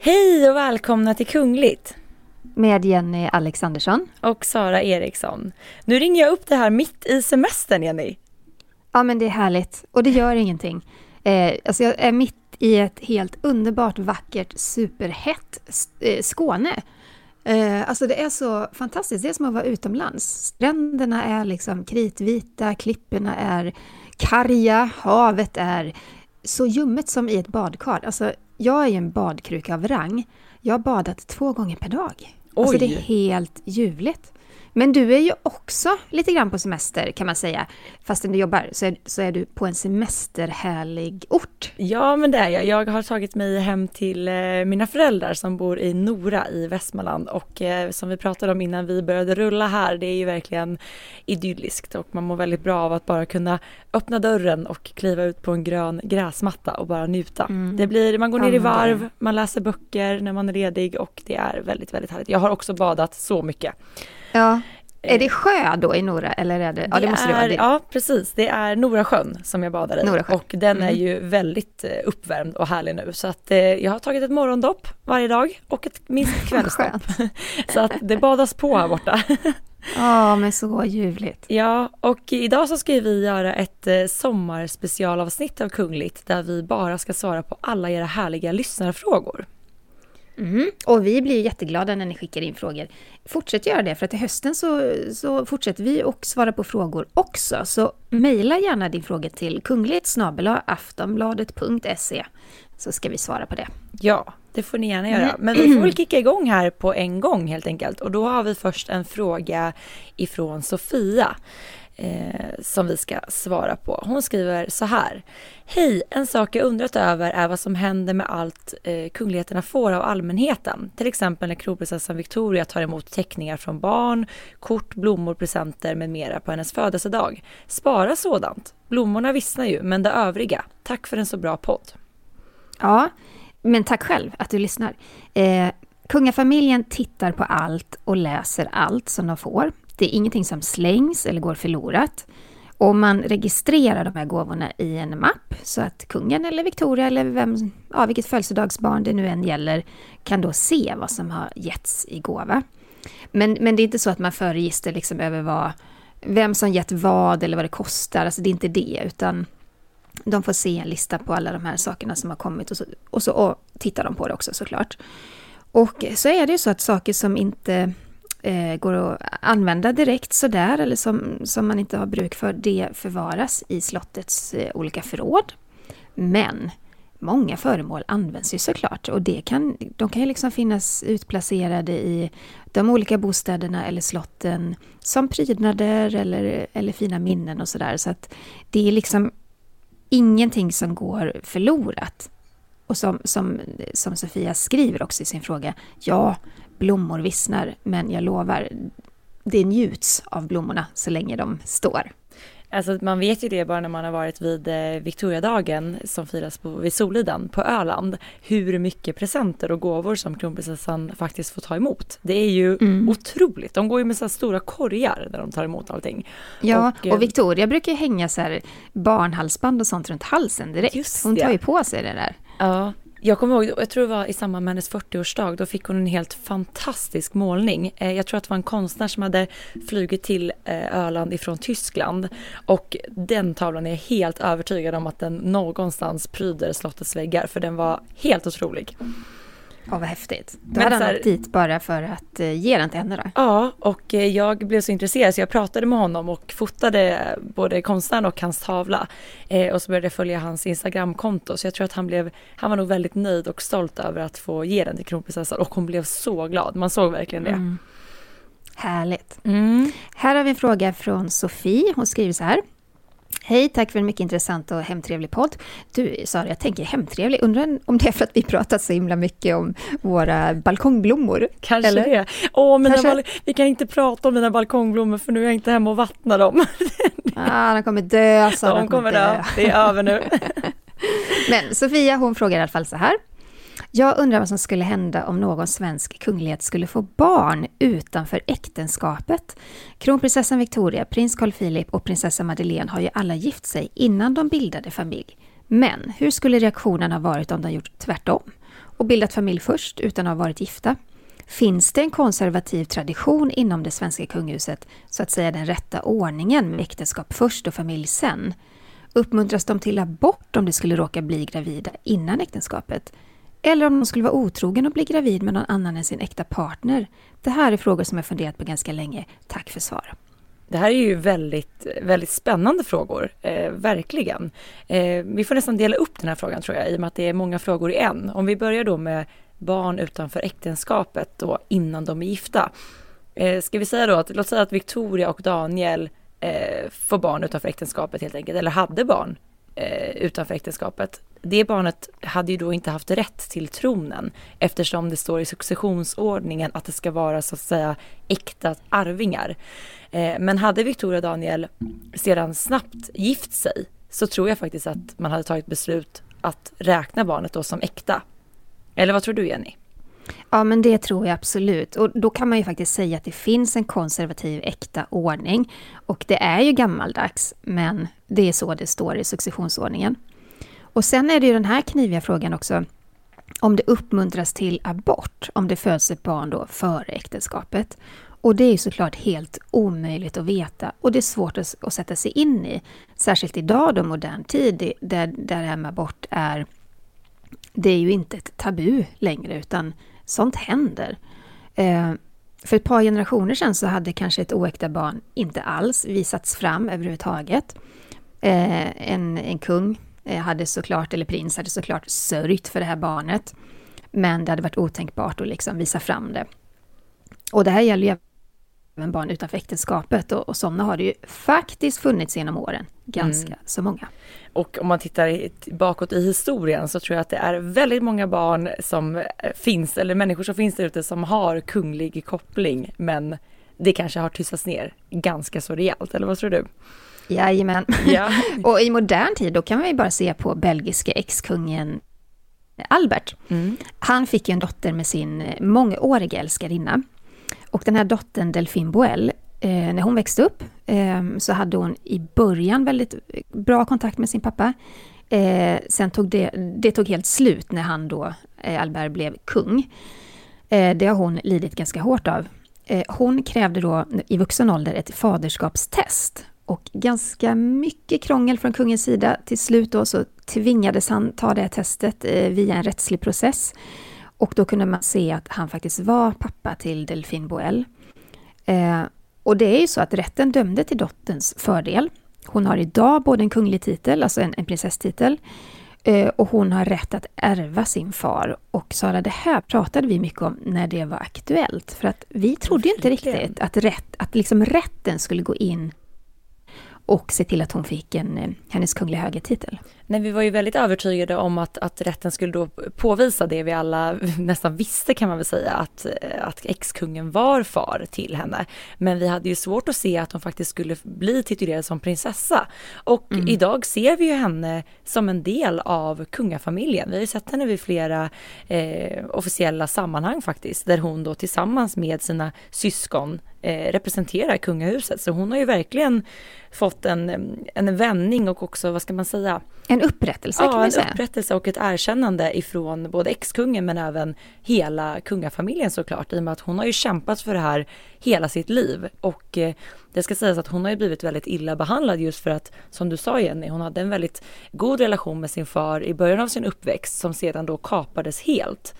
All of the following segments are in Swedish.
Hej och välkomna till Kungligt! Med Jenny Alexandersson. Och Sara Eriksson. Nu ringer jag upp det här mitt i semestern, Jenny. Ja, men det är härligt. Och det gör ingenting. Eh, alltså jag är mitt i ett helt underbart, vackert, superhett eh, Skåne. Eh, alltså det är så fantastiskt. Det är som att vara utomlands. Stränderna är liksom kritvita, klipporna är karga, havet är så ljummet som i ett badkar. Alltså, jag är ju en badkruka av rang. Jag har badat två gånger per dag. Oj. Alltså det är helt ljuvligt. Men du är ju också lite grann på semester kan man säga. Fastän du jobbar så är, så är du på en semesterhärlig ort. Ja men det är jag. Jag har tagit mig hem till eh, mina föräldrar som bor i Nora i Västmanland och eh, som vi pratade om innan vi började rulla här, det är ju verkligen idylliskt och man mår väldigt bra av att bara kunna öppna dörren och kliva ut på en grön gräsmatta och bara njuta. Mm. Det blir, man går ner i varv, man läser böcker när man är ledig och det är väldigt, väldigt härligt. Jag har också badat så mycket. Ja. Är det sjö då i Nora eller är det? det ja det måste det vara. Det. Ja precis, det är Norasjön som jag badar i Norasjön. och den mm. är ju väldigt eh, uppvärmd och härlig nu så att eh, jag har tagit ett morgondopp varje dag och ett minst kvällsdopp. så att det badas på här borta. Ja men så ljuvligt. Ja och idag så ska vi göra ett eh, sommarspecialavsnitt av Kungligt där vi bara ska svara på alla era härliga lyssnarfrågor. Mm. Och vi blir jätteglada när ni skickar in frågor. Fortsätt göra det, för att till hösten så, så fortsätter vi och svara på frågor också. Så mejla gärna din fråga till kunglighetssnabelaaftonbladet.se så ska vi svara på det. Ja, det får ni gärna göra. Mm. Men vi får väl kicka igång här på en gång helt enkelt. Och då har vi först en fråga ifrån Sofia eh, som vi ska svara på. Hon skriver så här. Hej, en sak jag undrat över är vad som händer med allt eh, kungligheterna får av allmänheten. Till exempel när kronprinsessan Victoria tar emot teckningar från barn, kort, blommor, presenter med mera på hennes födelsedag. Spara sådant. Blommorna vissnar ju, men det övriga. Tack för en så bra podd. Ja, men tack själv att du lyssnar. Eh, kungafamiljen tittar på allt och läser allt som de får. Det är ingenting som slängs eller går förlorat. Och man registrerar de här gåvorna i en mapp så att kungen eller Victoria eller vem, ja, vilket födelsedagsbarn det nu än gäller kan då se vad som har getts i gåva. Men, men det är inte så att man för register liksom över vad, vem som gett vad eller vad det kostar. Alltså det är inte det, utan de får se en lista på alla de här sakerna som har kommit och så, och så och tittar de på det också såklart. Och så är det ju så att saker som inte eh, går att använda direkt sådär eller som, som man inte har bruk för, det förvaras i slottets eh, olika förråd. Men många föremål används ju såklart och det kan, de kan ju liksom finnas utplacerade i de olika bostäderna eller slotten som prydnader eller, eller fina minnen och sådär. Så att det är liksom ingenting som går förlorat. Och som, som, som Sofia skriver också i sin fråga, ja, blommor vissnar, men jag lovar, det njuts av blommorna så länge de står. Alltså man vet ju det bara när man har varit vid eh, Victoriadagen som firas på, vid Solidan på Öland. Hur mycket presenter och gåvor som kronprinsessan faktiskt får ta emot. Det är ju mm. otroligt. De går ju med så stora korgar när de tar emot allting. Ja, och, och eh, Victoria brukar ju hänga så här barnhalsband och sånt runt halsen direkt. Hon tar ju på sig det där. Ja, jag kommer ihåg, jag tror det var i samband med hennes 40-årsdag, då fick hon en helt fantastisk målning. Eh, jag tror att det var en konstnär som hade flugit till eh, Öland ifrån Tyskland och den tavlan är jag helt övertygad om att den någonstans pryder slottets väggar för den var helt otrolig. Ja, vad häftigt. Då hade han åkt dit bara för att eh, ge den till henne då? Ja, och eh, jag blev så intresserad så jag pratade med honom och fotade både konstnären och hans tavla. Eh, och så började jag följa hans Instagramkonto så jag tror att han blev, han var nog väldigt nöjd och stolt över att få ge den till kronprinsessan och hon blev så glad. Man såg verkligen det. Mm. Härligt. Mm. Här har vi en fråga från Sofie. Hon skriver så här. Hej, tack för en mycket intressant och hemtrevlig podd. Du, Sara, jag tänker hemtrevlig. Undrar om det är för att vi pratat så himla mycket om våra balkongblommor? Kanske eller? det. Åh, mina Kanske... vi kan inte prata om mina balkongblommor för nu är jag inte hemma och vattnar dem. ah, de kommer dö, Sara. De kommer dö. Det är över nu. Men Sofia, hon frågar i alla fall så här. Jag undrar vad som skulle hända om någon svensk kunglighet skulle få barn utanför äktenskapet. Kronprinsessan Victoria, prins Carl Philip och prinsessa Madeleine har ju alla gift sig innan de bildade familj. Men hur skulle reaktionen ha varit om de gjort tvärtom? Och bildat familj först utan att ha varit gifta? Finns det en konservativ tradition inom det svenska kungahuset, så att säga den rätta ordningen med äktenskap först och familj sen? Uppmuntras de till abort om de skulle råka bli gravida innan äktenskapet? Eller om de skulle vara otrogen och bli gravid med någon annan än sin äkta partner. Det här är frågor som jag funderat på ganska länge. Tack för svar. Det här är ju väldigt, väldigt spännande frågor, eh, verkligen. Eh, vi får nästan dela upp den här frågan tror jag, i och med att det är många frågor i en. Om vi börjar då med barn utanför äktenskapet då innan de är gifta. Eh, ska vi säga då att, låt säga att Victoria och Daniel eh, får barn utanför äktenskapet helt enkelt, eller hade barn eh, utanför äktenskapet det barnet hade ju då inte haft rätt till tronen eftersom det står i successionsordningen att det ska vara så att säga äkta arvingar. Eh, men hade Victoria och Daniel sedan snabbt gift sig så tror jag faktiskt att man hade tagit beslut att räkna barnet då som äkta. Eller vad tror du Jenny? Ja, men det tror jag absolut. Och då kan man ju faktiskt säga att det finns en konservativ äkta ordning. Och det är ju gammaldags, men det är så det står i successionsordningen. Och sen är det ju den här kniviga frågan också, om det uppmuntras till abort om det föds ett barn då före äktenskapet. Och det är ju såklart helt omöjligt att veta och det är svårt att, att sätta sig in i. Särskilt idag då, modern tid, där, där det här med abort är... Det är ju inte ett tabu längre, utan sånt händer. Eh, för ett par generationer sedan så hade kanske ett oäkta barn inte alls visats fram överhuvudtaget. Eh, en, en kung eh, hade såklart, eller prins hade såklart sörjt för det här barnet. Men det hade varit otänkbart att liksom visa fram det. Och det här gäller ju även barn utanför äktenskapet och, och sådana har det ju faktiskt funnits genom åren. Ganska mm. så många. Och om man tittar bakåt i historien så tror jag att det är väldigt många barn som eh, finns, eller människor som finns där ute som har kunglig koppling men det kanske har tystats ner ganska så rejält, eller vad tror du? Jajamän. Ja. och i modern tid, då kan man ju bara se på belgiske ex-kungen Albert. Mm. Han fick ju en dotter med sin mångåriga älskarinna. Och den här dottern, Delphine Boel, eh, när hon växte upp eh, så hade hon i början väldigt eh, bra kontakt med sin pappa. Eh, sen tog det, det tog helt slut när han då, eh, Albert, blev kung. Eh, det har hon lidit ganska hårt av. Eh, hon krävde då i vuxen ålder ett faderskapstest och ganska mycket krångel från kungens sida. Till slut då så tvingades han ta det här testet eh, via en rättslig process. Och då kunde man se att han faktiskt var pappa till Delphine Boel. Eh, och det är ju så att rätten dömde till dotterns fördel. Hon har idag både en kunglig titel, alltså en, en prinsesstitel, eh, och hon har rätt att ärva sin far. Och Sara, det här pratade vi mycket om när det var aktuellt. För att vi trodde inte riktigt att, rätt, att liksom rätten skulle gå in och se till att hon fick en, eh, hennes kungliga högertitel. Nej, vi var ju väldigt övertygade om att, att rätten skulle då påvisa det vi alla nästan visste kan man väl säga, att, eh, att ex-kungen var far till henne. Men vi hade ju svårt att se att hon faktiskt skulle bli titulerad som prinsessa. Och mm. idag ser vi ju henne som en del av kungafamiljen. Vi har ju sett henne vid flera eh, officiella sammanhang faktiskt, där hon då tillsammans med sina syskon eh, representerar kungahuset. Så hon har ju verkligen fått en, en vändning och också, vad ska man säga? En upprättelse kan man säga. Ja, en upprättelse och ett erkännande ifrån både ex-kungen men även hela kungafamiljen såklart. I och med att hon har ju kämpat för det här hela sitt liv. Och eh, det ska sägas att hon har ju blivit väldigt illa behandlad just för att, som du sa Jenny, hon hade en väldigt god relation med sin far i början av sin uppväxt som sedan då kapades helt.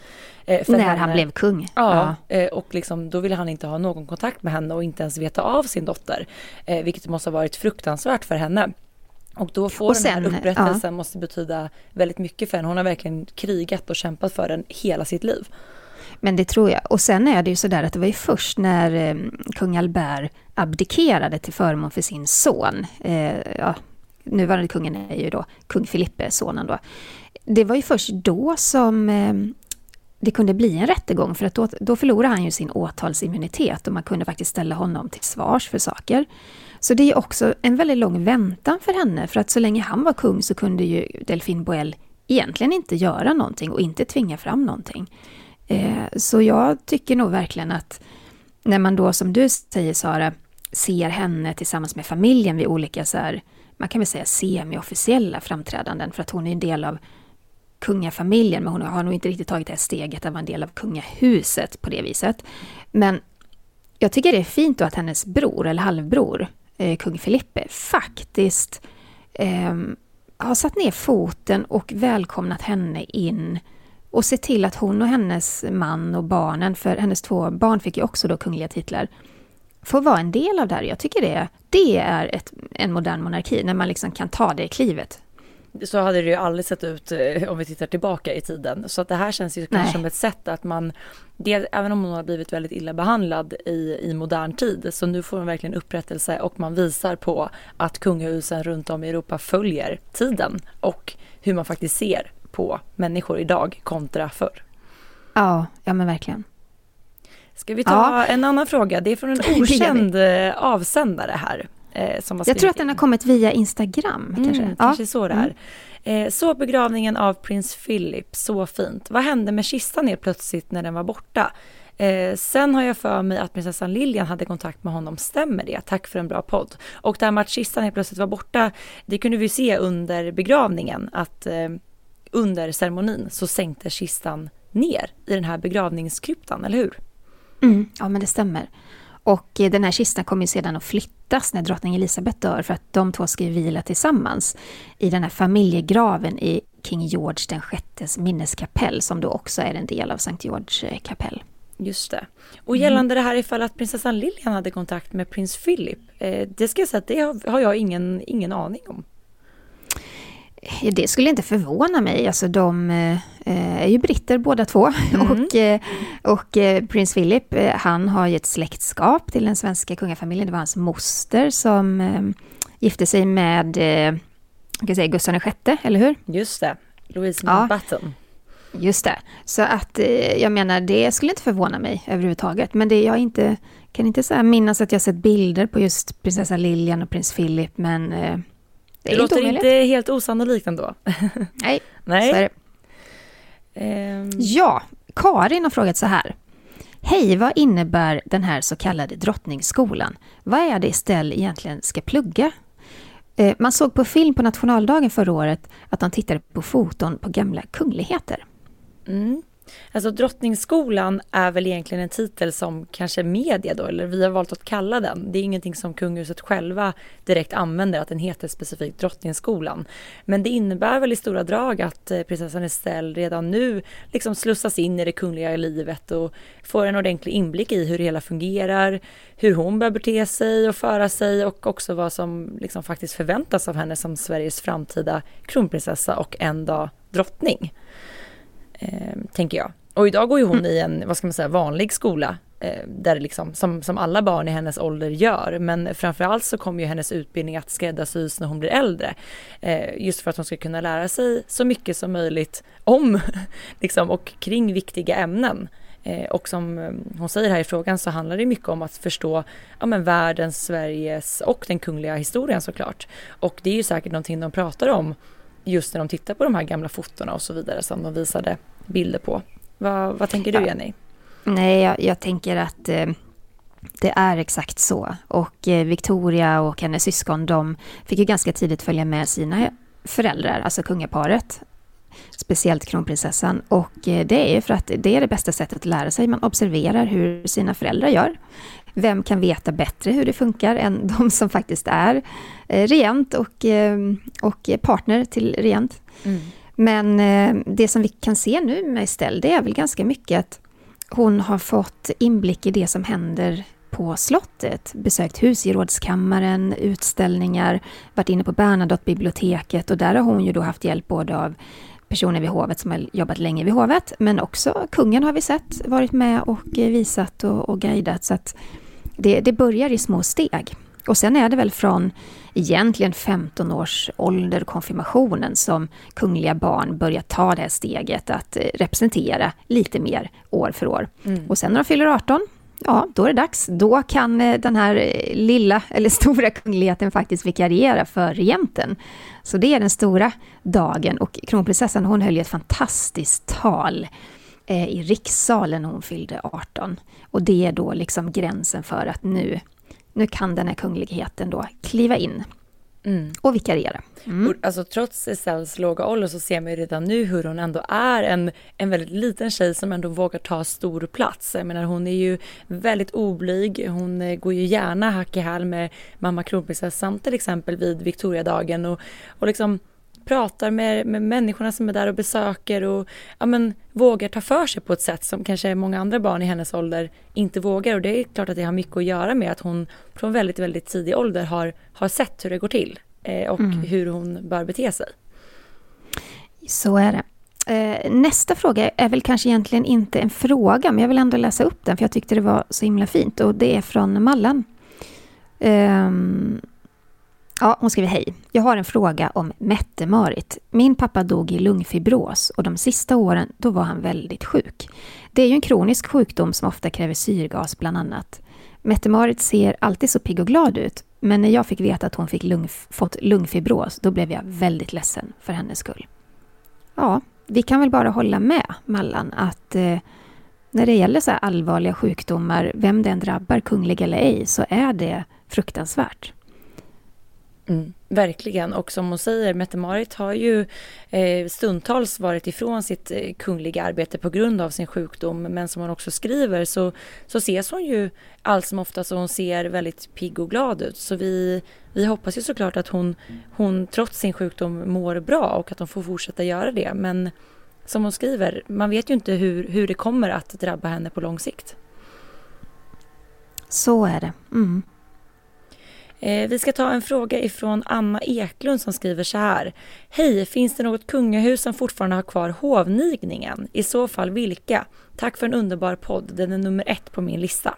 Eh, När henne. han blev kung. Ja, ja. Eh, och liksom, då ville han inte ha någon kontakt med henne och inte ens veta av sin dotter. Eh, vilket måste ha varit fruktansvärt för henne. Och då får och sen, den här upprättelsen ja. måste betyda väldigt mycket för henne. Hon har verkligen krigat och kämpat för den hela sitt liv. Men det tror jag. Och sen är det ju sådär att det var ju först när eh, kung Albert abdikerade till förmån för sin son. Eh, ja, nuvarande kungen är ju då kung Filippe, sonen då. Det var ju först då som eh, det kunde bli en rättegång för att då, då förlorade han ju sin åtalsimmunitet och man kunde faktiskt ställa honom till svars för saker. Så det är också en väldigt lång väntan för henne för att så länge han var kung så kunde ju Delphine Boel egentligen inte göra någonting och inte tvinga fram någonting. Eh, så jag tycker nog verkligen att när man då, som du säger Sara, ser henne tillsammans med familjen vid olika så här, man kan väl säga semi-officiella framträdanden, för att hon är en del av kungafamiljen, men hon har nog inte riktigt tagit det här steget att vara en del av kungahuset på det viset. Men jag tycker det är fint då att hennes bror, eller halvbror, eh, kung Filippe, faktiskt eh, har satt ner foten och välkomnat henne in och sett till att hon och hennes man och barnen, för hennes två barn fick ju också då kungliga titlar, får vara en del av det här. Jag tycker det, det är ett, en modern monarki, när man liksom kan ta det klivet. Så hade det ju aldrig sett ut eh, om vi tittar tillbaka i tiden. Så att det här känns ju kanske som ett sätt att man, det, även om hon har blivit väldigt illa behandlad i, i modern tid, så nu får hon verkligen upprättelse och man visar på att kungahusen runt om i Europa följer tiden och hur man faktiskt ser på människor idag kontra förr. Ja, ja men verkligen. Ska vi ta ja. en annan fråga? Det är från en okänd eh, avsändare här. Eh, som Jag tror att den har kommit via Instagram. Mm, kanske kanske så det är. Mm. Eh, så begravningen av prins Philip, så fint. Vad hände med kistan helt plötsligt när den var borta? Eh, sen har jag för mig att prinsessan Lilian hade kontakt med honom, stämmer det? Tack för en bra podd. Och det här med att kistan helt plötsligt var borta, det kunde vi se under begravningen, att eh, under ceremonin så sänkte kistan ner i den här begravningskryptan, eller hur? Mm, ja, men det stämmer. Och eh, den här kistan kommer sedan att flyttas när drottning Elizabeth dör för att de två ska vila tillsammans i den här familjegraven i King George den sjättes minneskapell som då också är en del av Sankt George eh, kapell. Just det. Och gällande mm. det här ifall att prinsessan Lilian hade kontakt med prins Philip, eh, det ska jag säga att det har jag ingen, ingen aning om. Det skulle inte förvåna mig. Alltså de eh, är ju britter båda två. Mm. Och, eh, och eh, prins Philip, han har ju ett släktskap till den svenska kungafamiljen. Det var hans moster som gifte sig med kan säga, Gustav VI, eller hur? Just det, Louise Mountbatten. Ja. Just det. Så att jag menar, det skulle inte förvåna mig överhuvudtaget. Men det jag inte, kan inte så minnas att jag sett bilder på just prinsessa Lilian och prins Philip, men det, det låter inte helt osannolikt ändå. Nej, Nej. så är det. Um... Ja, Karin har frågat så här. Hej, vad innebär den här så kallade drottningsskolan? Vad är det Estelle egentligen ska plugga? Eh, man såg på film på nationaldagen förra året att de tittade på foton på gamla kungligheter. Mm. Alltså Drottningsskolan är väl egentligen en titel som kanske media då, eller vi har valt att kalla den. Det är ingenting som kungahuset själva direkt använder, att den heter specifikt Drottningsskolan. Men det innebär väl i stora drag att eh, prinsessan Estelle redan nu liksom slussas in i det kungliga livet och får en ordentlig inblick i hur det hela fungerar, hur hon bör bete sig och föra sig och också vad som liksom faktiskt förväntas av henne som Sveriges framtida kronprinsessa och en dag drottning eh, tänker jag. Och idag går ju hon mm. i en, vad ska man säga, vanlig skola. Eh, där liksom, som, som alla barn i hennes ålder gör. Men framförallt så kommer ju hennes utbildning att skräddarsys när hon blir äldre. Eh, just för att hon ska kunna lära sig så mycket som möjligt om liksom, och kring viktiga ämnen. Eh, och som eh, hon säger här i frågan så handlar det mycket om att förstå ja, men världens, Sveriges och den kungliga historien såklart. Och det är ju säkert någonting de pratar om just när de tittar på de här gamla fotona och så vidare som de visade bilder på. Vad, vad tänker du Jenny? Nej, jag, jag tänker att eh, det är exakt så. Och eh, Victoria och hennes syskon, de fick ju ganska tidigt följa med sina föräldrar, alltså kungaparet. Speciellt kronprinsessan. Och eh, det är ju för att det är det bästa sättet att lära sig. Man observerar hur sina föräldrar gör. Vem kan veta bättre hur det funkar än de som faktiskt är eh, regent och, eh, och partner till regent. Mm. Men det som vi kan se nu med Estelle, det är väl ganska mycket att hon har fått inblick i det som händer på slottet, besökt husgerådskammaren, utställningar, varit inne på Bernadotte-biblioteket och där har hon ju då haft hjälp både av personer vid hovet som har jobbat länge vid hovet, men också kungen har vi sett varit med och visat och, och guidat. Så att det, det börjar i små steg. Och sen är det väl från egentligen 15 års ålder, konfirmationen, som kungliga barn börjar ta det här steget att eh, representera lite mer år för år. Mm. Och sen när de fyller 18, ja, då är det dags. Då kan eh, den här eh, lilla, eller stora kungligheten faktiskt vikariera för regenten. Så det är den stora dagen och kronprinsessan hon höll ett fantastiskt tal eh, i rikssalen när hon fyllde 18. Och det är då liksom gränsen för att nu nu kan den här kungligheten då kliva in mm. och vikariera. Mm. Alltså trots Estelles låga ålder så ser man ju redan nu hur hon ändå är en, en väldigt liten tjej som ändå vågar ta stor plats. Jag menar hon är ju väldigt oblyg, hon eh, går ju gärna hack i häl med mamma kronprinsessan till exempel vid Victoriadagen och, och liksom pratar med, med människorna som är där och besöker och ja, men, vågar ta för sig på ett sätt som kanske många andra barn i hennes ålder inte vågar. Och det är klart att det har mycket att göra med att hon från väldigt, väldigt tidig ålder har, har sett hur det går till eh, och mm. hur hon bör bete sig. Så är det. Eh, nästa fråga är väl kanske egentligen inte en fråga, men jag vill ändå läsa upp den, för jag tyckte det var så himla fint. Och det är från Mallan. Um, Ja, hon skriver hej. Jag har en fråga om Mette-Marit. Min pappa dog i lungfibros och de sista åren då var han väldigt sjuk. Det är ju en kronisk sjukdom som ofta kräver syrgas bland annat. Mette-Marit ser alltid så pigg och glad ut, men när jag fick veta att hon fick lung, fått lungfibros, då blev jag väldigt ledsen för hennes skull. Ja, vi kan väl bara hålla med Mallan att eh, när det gäller så här allvarliga sjukdomar, vem den drabbar, kunglig eller ej, så är det fruktansvärt. Mm, verkligen. Och som hon säger, Mette-Marit har ju eh, stundtals varit ifrån sitt eh, kungliga arbete på grund av sin sjukdom. Men som hon också skriver så, så ses hon ju allt som ofta så hon ser väldigt pigg och glad ut. Så vi, vi hoppas ju såklart att hon, hon trots sin sjukdom mår bra och att hon får fortsätta göra det. Men som hon skriver, man vet ju inte hur, hur det kommer att drabba henne på lång sikt. Så är det. Mm. Eh, vi ska ta en fråga ifrån Anna Eklund som skriver så här. Hej, finns det något kungahus som fortfarande har kvar hovnigningen? I så fall vilka? Tack för en underbar podd, den är nummer ett på min lista.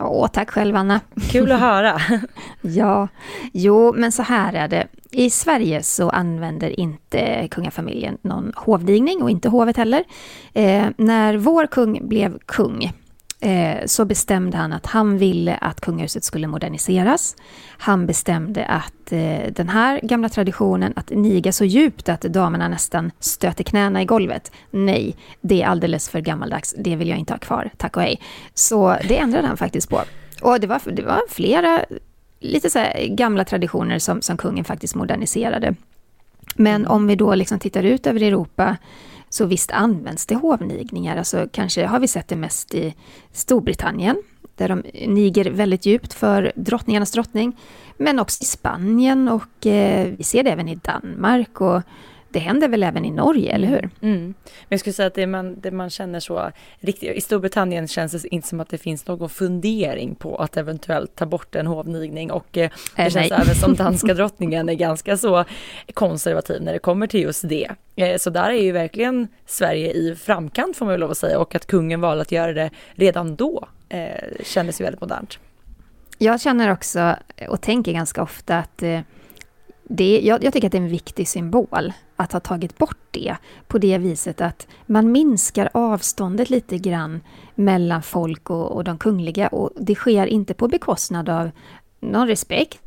Åh, tack själv Anna. Kul att höra. ja, jo, men så här är det. I Sverige så använder inte kungafamiljen någon hovdigning och inte hovet heller. Eh, när vår kung blev kung Eh, så bestämde han att han ville att kungahuset skulle moderniseras. Han bestämde att eh, den här gamla traditionen att niga så djupt att damerna nästan stöter knäna i golvet. Nej, det är alldeles för gammaldags. Det vill jag inte ha kvar, tack och hej. Så det ändrade han faktiskt på. Och det var, det var flera lite så gamla traditioner som, som kungen faktiskt moderniserade. Men om vi då liksom tittar ut över Europa så visst används det hovnigningar, alltså kanske har vi sett det mest i Storbritannien, där de niger väldigt djupt för drottningarnas drottning, men också i Spanien och eh, vi ser det även i Danmark och det händer väl även i Norge, eller hur? Mm. Men jag skulle säga att det man, det man känner så riktigt, i Storbritannien känns det inte som att det finns någon fundering på att eventuellt ta bort en hovnigning och eh, det äh, känns även som danska drottningen är ganska så konservativ när det kommer till just det. Eh, så där är ju verkligen Sverige i framkant får man väl lov att säga och att kungen valde att göra det redan då eh, kändes ju väldigt modernt. Jag känner också och tänker ganska ofta att det, jag, jag, tycker att det är en viktig symbol att ha tagit bort det på det viset att man minskar avståndet lite grann mellan folk och, och de kungliga och det sker inte på bekostnad av någon respekt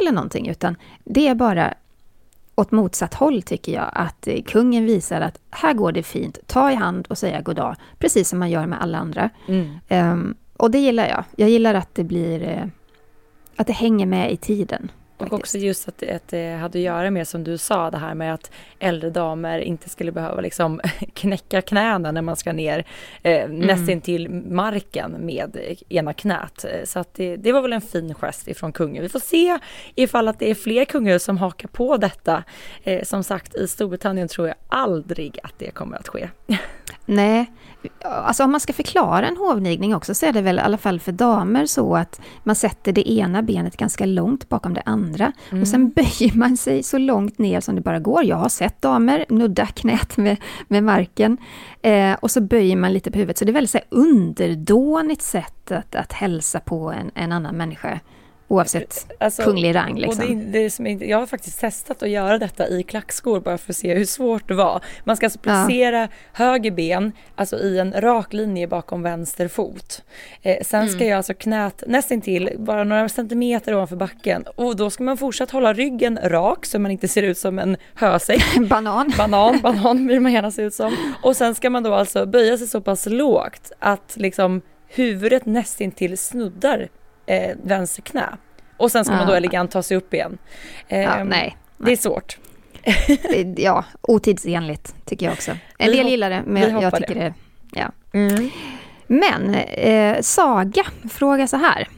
eller någonting utan det är bara åt motsatt håll tycker jag att kungen visar att här går det fint, ta i hand och säga goddag, precis som man gör med alla andra. Mm. Um, och det gillar jag. Jag gillar att det blir eh, att det hänger med i tiden. Och också just att, att det hade att göra med som du sa det här med att äldre damer inte skulle behöva liksom knäcka knäna när man ska ner eh, mm. nästan till marken med ena knät. Så att det, det, var väl en fin gest ifrån kungen. Vi får se ifall att det är fler kungahus som hakar på detta. Eh, som sagt i Storbritannien tror jag aldrig att det kommer att ske. Nej, alltså om man ska förklara en hovnigning också så är det väl i alla fall för damer så att man sätter det ena benet ganska långt bakom det andra. Mm. Och sen böjer man sig så långt ner som det bara går. Jag har sett damer nudda knät med, med marken. Eh, och så böjer man lite på huvudet. Så det är väldigt så här, underdånigt sätt att, att hälsa på en, en annan människa. Oavsett alltså, kunglig rang. Liksom. Det, det är, jag har faktiskt testat att göra detta i klackskor bara för att se hur svårt det var. Man ska alltså placera ja. höger ben alltså i en rak linje bakom vänster fot. Eh, sen mm. ska jag alltså knät nästintill bara några centimeter ovanför backen och då ska man fortsatt hålla ryggen rak så man inte ser ut som en hösäck. banan. Banan, banan vill man gärna se ut som. Och sen ska man då alltså böja sig så pass lågt att liksom huvudet nästintill snuddar eh, vänster knä. Och sen ska ja. man då elegant ta sig upp igen. Eh, ja, nej, nej. Det är svårt. ja, otidsenligt tycker jag också. En del gillar det, men jag tycker det. det ja. Mm. Men eh, Saga frågar så här.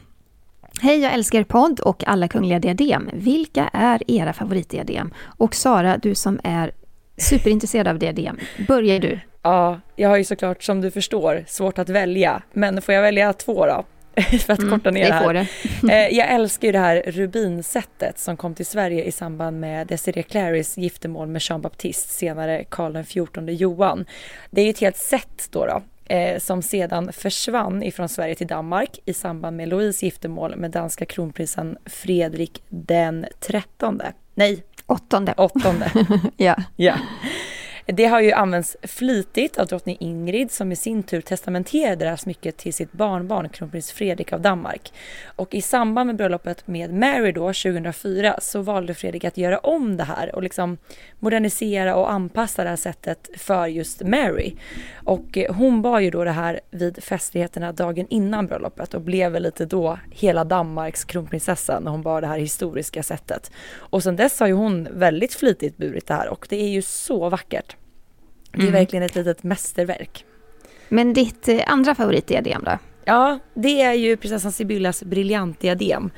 Hej, jag älskar podd och alla kungliga diadem. Vilka är era favoritdiadem? Och Sara, du som är superintresserad av diadem, börjar du. Ja, jag har ju såklart som du förstår svårt att välja, men får jag välja två då? för att mm, korta ner det här. Det. Eh, jag älskar ju det här rubinsättet som kom till Sverige i samband med Desiree Clarys giftermål med Jean Baptiste, senare Karl XIV Johan. Det är ett helt set då, då eh, som sedan försvann ifrån Sverige till Danmark i samband med Louise giftermål med danska kronprinsen Fredrik den trettonde. Nej, åttonde. åttonde. ja. ja. Det har ju använts flitigt av drottning Ingrid som i sin tur testamenterade det här smycket till sitt barnbarn kronprins Fredrik av Danmark. Och i samband med bröllopet med Mary då 2004 så valde Fredrik att göra om det här och liksom modernisera och anpassa det här sättet för just Mary. Och eh, hon bar ju då det här vid festligheterna dagen innan bröllopet och blev väl lite då hela Danmarks kronprinsessa när hon bar det här historiska sättet. Och sen dess har ju hon väldigt flitigt burit det här och det är ju så vackert. Det är mm. verkligen ett litet mästerverk. Men ditt eh, andra favoritdiadem då? Ja, det är ju prinsessan Sibyllas briljantdiadem.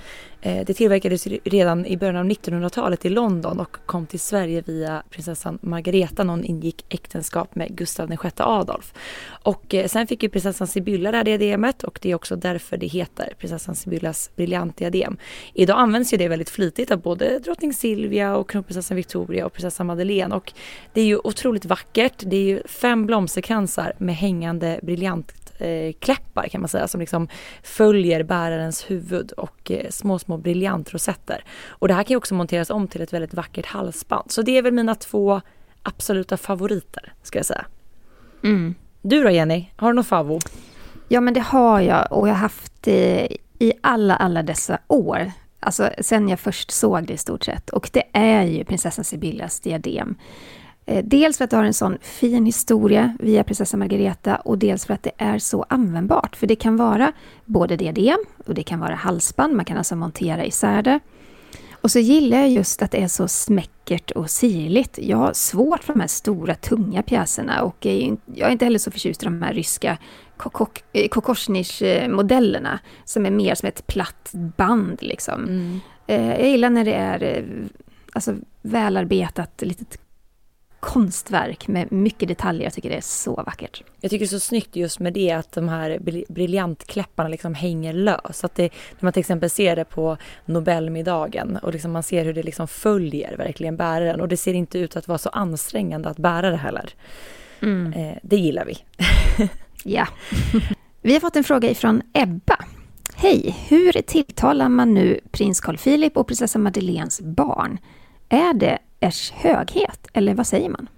Eh, det tillverkades redan i början av 1900-talet i London och kom till Sverige via prinsessan Margareta när hon ingick äktenskap med Gustav VI Adolf. Och eh, sen fick ju prinsessan Sibylla det här diademet och det är också därför det heter prinsessan Sibyllas briljantdiadem. Idag används ju det väldigt flitigt av både drottning Silvia och kronprinsessan Victoria och prinsessan Madeleine och det är ju otroligt vackert. Det är ju fem blomsterkransar med hängande briljant eh, kläppar kan man säga som liksom följer bärarens huvud och eh, små små briljantrosetter. Och det här kan ju också monteras om till ett väldigt vackert halsband. Så det är väl mina två absoluta favoriter ska jag säga. Mm. Du då Jenny, har du någon favvo? Ja men det har jag och jag har haft det i alla, alla dessa år. Alltså sen jag först såg det i stort sett. Och det är ju prinsessan Sibyllas diadem. Eh, dels för att det har en sån fin historia via prinsessa Margareta och dels för att det är så användbart. För det kan vara både diadem och det kan vara halsband, man kan alltså montera isär det. Och så gillar jag just att det är så smäckert och sirligt. Jag har svårt för de här stora, tunga pjäserna och jag är inte heller så förtjust i de här ryska eh, Kokoschnich-modellerna som är mer som ett platt band. Liksom. Mm. Eh, jag gillar när det är alltså, välarbetat, litet konstverk med mycket detaljer. Jag tycker det är så vackert. Jag tycker det är så snyggt just med det att de här briljantkläpparna liksom hänger lös. Att det, när man till exempel ser det på Nobelmiddagen och liksom man ser hur det liksom följer verkligen bäraren och det ser inte ut att vara så ansträngande att bära det heller. Mm. Eh, det gillar vi. ja. Vi har fått en fråga ifrån Ebba. Hej! Hur tilltalar man nu prins Carl Philip och prinsessa Madeleines barn? Är det ers höghet, eller vad säger man?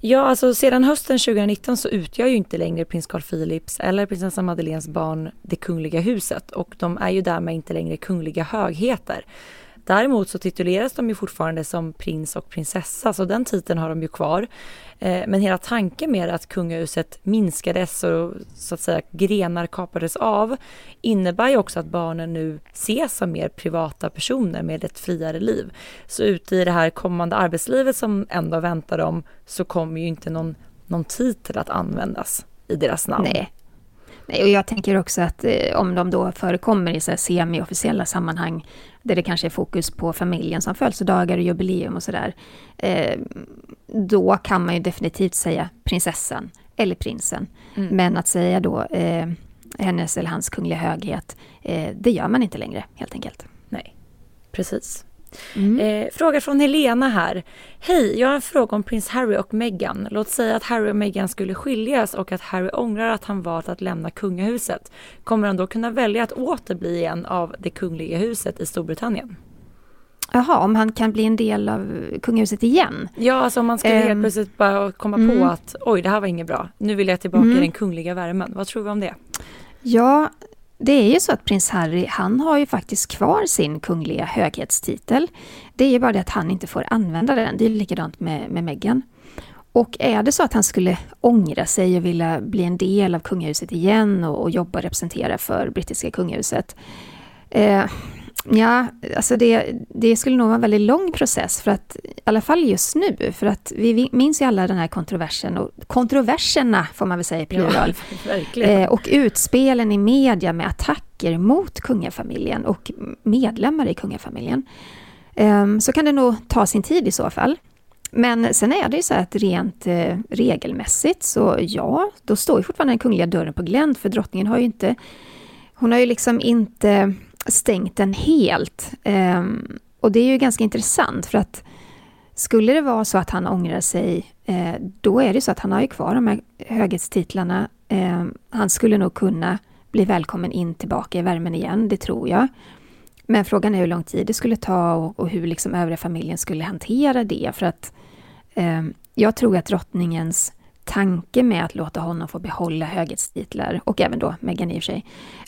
Ja, alltså sedan hösten 2019 så utgör ju inte längre prins Carl Philips eller prinsessa Madeleines barn det kungliga huset och de är ju därmed inte längre kungliga högheter. Däremot så tituleras de ju fortfarande som prins och prinsessa, så den titeln har de ju kvar. Eh, men hela tanken med att kungahuset minskades och så att säga grenar kapades av innebär ju också att barnen nu ses som mer privata personer med ett friare liv. Så ute i det här kommande arbetslivet som ändå väntar dem så kommer ju inte någon, någon titel att användas i deras namn. Nej. Nej, och jag tänker också att eh, om de då förekommer i så semi-officiella sammanhang där det kanske är fokus på familjen som födelsedagar och jubileum och sådär. Eh, då kan man ju definitivt säga prinsessan eller prinsen. Mm. Men att säga då eh, hennes eller hans kungliga höghet, eh, det gör man inte längre helt enkelt. Nej, Precis. Mm. Eh, fråga från Helena här. Hej, jag har en fråga om prins Harry och Meghan. Låt säga att Harry och Meghan skulle skiljas och att Harry ångrar att han valt att lämna kungahuset. Kommer han då kunna välja att åter bli en av det kungliga huset i Storbritannien? Jaha, om han kan bli en del av kungahuset igen? Ja, alltså om man skulle helt ehm, plötsligt bara komma mm. på att oj, det här var inget bra. Nu vill jag tillbaka mm. i den kungliga värmen. Vad tror vi om det? Ja, det är ju så att prins Harry, han har ju faktiskt kvar sin kungliga höghetstitel. Det är ju bara det att han inte får använda den. Det är likadant med, med Meghan. Och är det så att han skulle ångra sig och vilja bli en del av kungahuset igen och, och jobba och representera för brittiska kungahuset, eh, Ja, alltså det, det skulle nog vara en väldigt lång process, för att, i alla fall just nu, för att vi minns ju alla den här kontroversen, och kontroverserna får man väl säga i plural, ja, eh, och utspelen i media med attacker mot kungafamiljen och medlemmar i kungafamiljen. Eh, så kan det nog ta sin tid i så fall. Men sen är det ju så att rent eh, regelmässigt så ja, då står ju fortfarande den kungliga dörren på glänt, för drottningen har ju inte, hon har ju liksom inte stängt den helt. Um, och det är ju ganska intressant för att skulle det vara så att han ångrar sig, eh, då är det så att han har ju kvar de här höghetstitlarna. Ehm, han skulle nog kunna bli välkommen in tillbaka i värmen igen, det tror jag. Men frågan är hur lång tid det skulle ta och, och hur liksom övriga familjen skulle hantera det. För att eh, jag tror att drottningens tanke med att låta honom få behålla höghetstitlar, och även då Meghan i och för sig,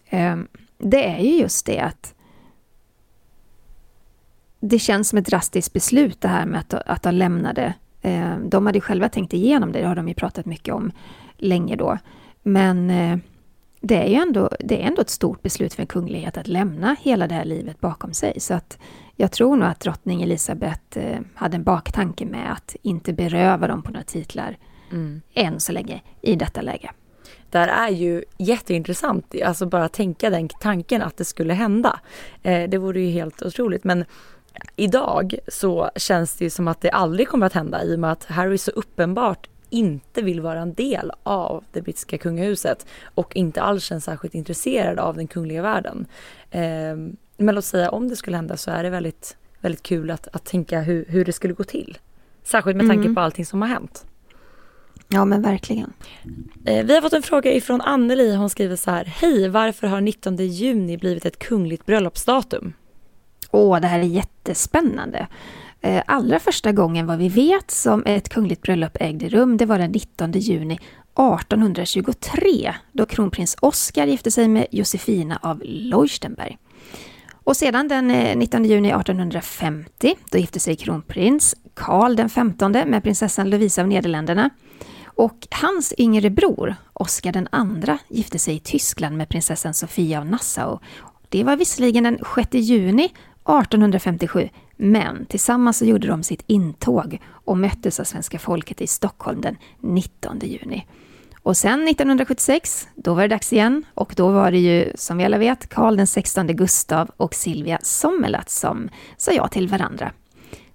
eh, det är ju just det att det känns som ett drastiskt beslut det här med att, att de lämnade. Eh, de hade själva tänkt igenom det, det har de ju pratat mycket om länge då. Men eh, det är ju ändå, det är ändå ett stort beslut för en kunglighet att lämna hela det här livet bakom sig. Så att jag tror nog att drottning Elisabeth eh, hade en baktanke med att inte beröva dem på några titlar mm. än så länge i detta läge där är ju jätteintressant, alltså bara tänka den tanken att det skulle hända. Eh, det vore ju helt otroligt men idag så känns det ju som att det aldrig kommer att hända i och med att Harry så uppenbart inte vill vara en del av det brittiska kungahuset och inte alls känns särskilt intresserad av den kungliga världen. Eh, men låt säga om det skulle hända så är det väldigt, väldigt kul att, att tänka hur, hur det skulle gå till. Särskilt med tanke mm. på allting som har hänt. Ja men verkligen. Eh, vi har fått en fråga ifrån Anneli. Hon skriver så här. Hej, varför har 19 juni blivit ett kungligt bröllopsdatum? Åh, det här är jättespännande. Eh, allra första gången vad vi vet som ett kungligt bröllop ägde rum, det var den 19 juni 1823 då kronprins Oscar gifte sig med Josefina av Leuchtenberg. Och sedan den 19 eh, juni 1850 då gifte sig kronprins Karl den 15 med prinsessan Lovisa av Nederländerna. Och hans yngre bror, Oscar den andra, gifte sig i Tyskland med prinsessan Sofia av Nassau. Det var visserligen den 6 juni 1857, men tillsammans så gjorde de sitt intåg och möttes av svenska folket i Stockholm den 19 juni. Och sen 1976, då var det dags igen och då var det ju, som vi alla vet, Karl XVI Gustav och Silvia Sommerlath som sa ja till varandra.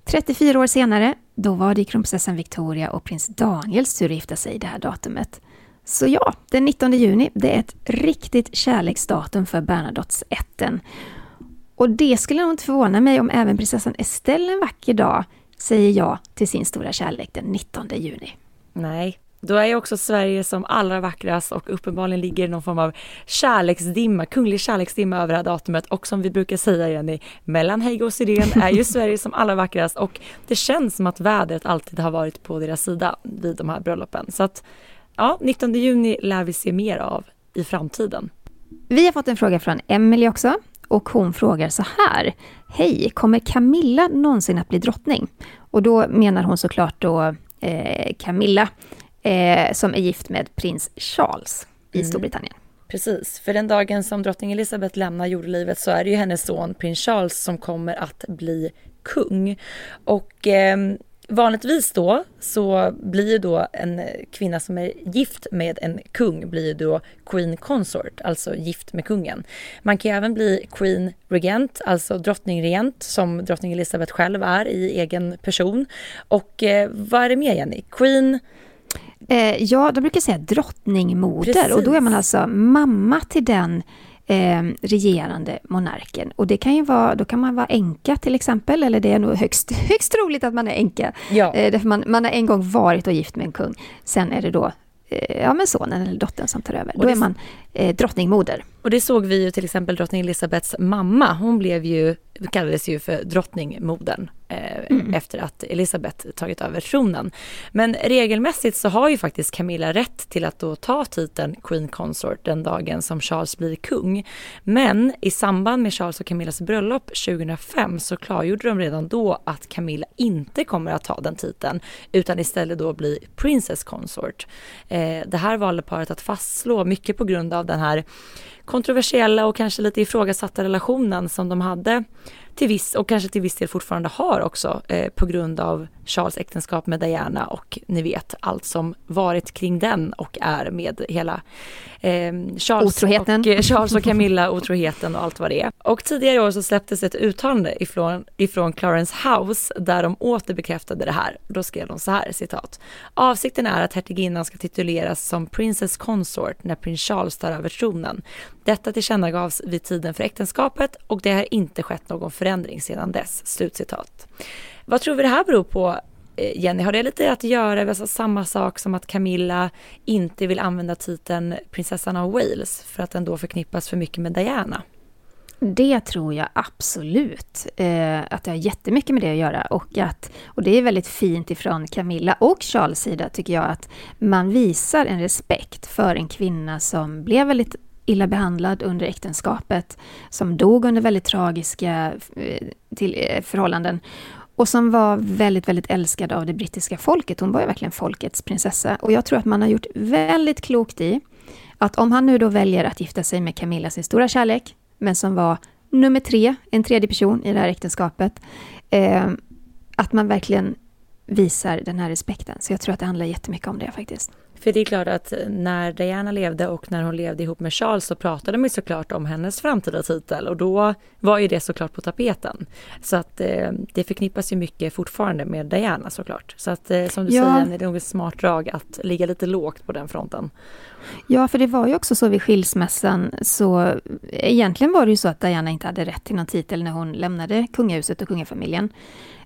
34 år senare, då var det kronprinsessan Victoria och prins Daniels tur att gifta sig det här datumet. Så ja, den 19 juni, det är ett riktigt kärleksdatum för Bernadottesätten. Och det skulle nog inte förvåna mig om även prinsessan Estelle en vacker dag säger ja till sin stora kärlek den 19 juni. Nej, då är ju också Sverige som allra vackrast och uppenbarligen ligger någon form av kärleksdimma, kunglig kärleksdimma över det här datumet och som vi brukar säga Jenny, mellan Heigo och Syrén är ju Sverige som allra vackrast och det känns som att vädret alltid har varit på deras sida vid de här bröllopen. Så att ja, 19 juni lär vi se mer av i framtiden. Vi har fått en fråga från Emelie också och hon frågar så här. Hej, kommer Camilla någonsin att bli drottning? Och då menar hon såklart då eh, Camilla eh, som är gift med prins Charles i mm. Storbritannien. Precis, för den dagen som drottning Elizabeth lämnar jordelivet så är det ju hennes son prins Charles som kommer att bli kung. Och eh, vanligtvis då så blir ju då en kvinna som är gift med en kung blir då Queen Consort, alltså gift med kungen. Man kan även bli Queen Regent, alltså drottningregent som drottning Elizabeth själv är i egen person. Och eh, vad är det mer Jenny? Queen Eh, ja, de brukar säga drottningmoder Precis. och då är man alltså mamma till den eh, regerande monarken. Och det kan ju vara, då kan man vara änka till exempel, eller det är nog högst, högst troligt att man är änka. Ja. Eh, därför man, man har en gång varit och gift med en kung. Sen är det då eh, ja, men sonen eller dottern som tar över. Och då är man eh, drottningmoder. Och det såg vi ju till exempel drottning Elisabeths mamma. Hon blev ju, kallades ju för drottningmodern mm. efter att Elisabeth tagit över tronen. Men regelmässigt så har ju faktiskt Camilla rätt till att då ta titeln Queen Consort den dagen som Charles blir kung. Men i samband med Charles och Camillas bröllop 2005 så klargjorde de redan då att Camilla inte kommer att ta den titeln utan istället då bli Princess Consort. Eh, det här valde paret att fastslå mycket på grund av den här kontroversiella och kanske lite ifrågasatta relationen som de hade till viss och kanske till viss del fortfarande har också eh, på grund av Charles äktenskap med Diana och ni vet allt som varit kring den och är med hela eh, Charles, otroheten. Och, eh, Charles och Camilla otroheten och allt vad det är. Och tidigare i år så släpptes ett uttalande ifrån, ifrån Clarence House där de återbekräftade det här. Då skrev de så här, citat. Avsikten är att hertiginnan ska tituleras som Princess Consort när prins Charles tar över tronen. Detta tillkännagavs vid tiden för äktenskapet och det har inte skett någon förändring sedan dess. Slutcitat. Vad tror vi det här beror på eh, Jenny, har det lite att göra med samma sak som att Camilla inte vill använda titeln prinsessan av Wales för att den då förknippas för mycket med Diana? Det tror jag absolut. Eh, att det har jättemycket med det att göra. Och, att, och det är väldigt fint ifrån Camilla och Charles sida tycker jag att man visar en respekt för en kvinna som blev väldigt illa behandlad under äktenskapet, som dog under väldigt tragiska eh, till, eh, förhållanden och som var väldigt, väldigt älskad av det brittiska folket. Hon var ju verkligen folkets prinsessa. Och jag tror att man har gjort väldigt klokt i att om han nu då väljer att gifta sig med Camilla, sin stora kärlek, men som var nummer tre, en tredje person i det här äktenskapet, eh, att man verkligen visar den här respekten. Så jag tror att det handlar jättemycket om det faktiskt. För det är klart att när Diana levde och när hon levde ihop med Charles så pratade man såklart om hennes framtida titel och då var ju det såklart på tapeten. Så att eh, det förknippas ju mycket fortfarande med Diana såklart. Så att eh, som du ja. säger, det är nog ett smart drag att ligga lite lågt på den fronten. Ja, för det var ju också så vid skilsmässan, så egentligen var det ju så att Diana inte hade rätt till någon titel när hon lämnade kungahuset och kungafamiljen.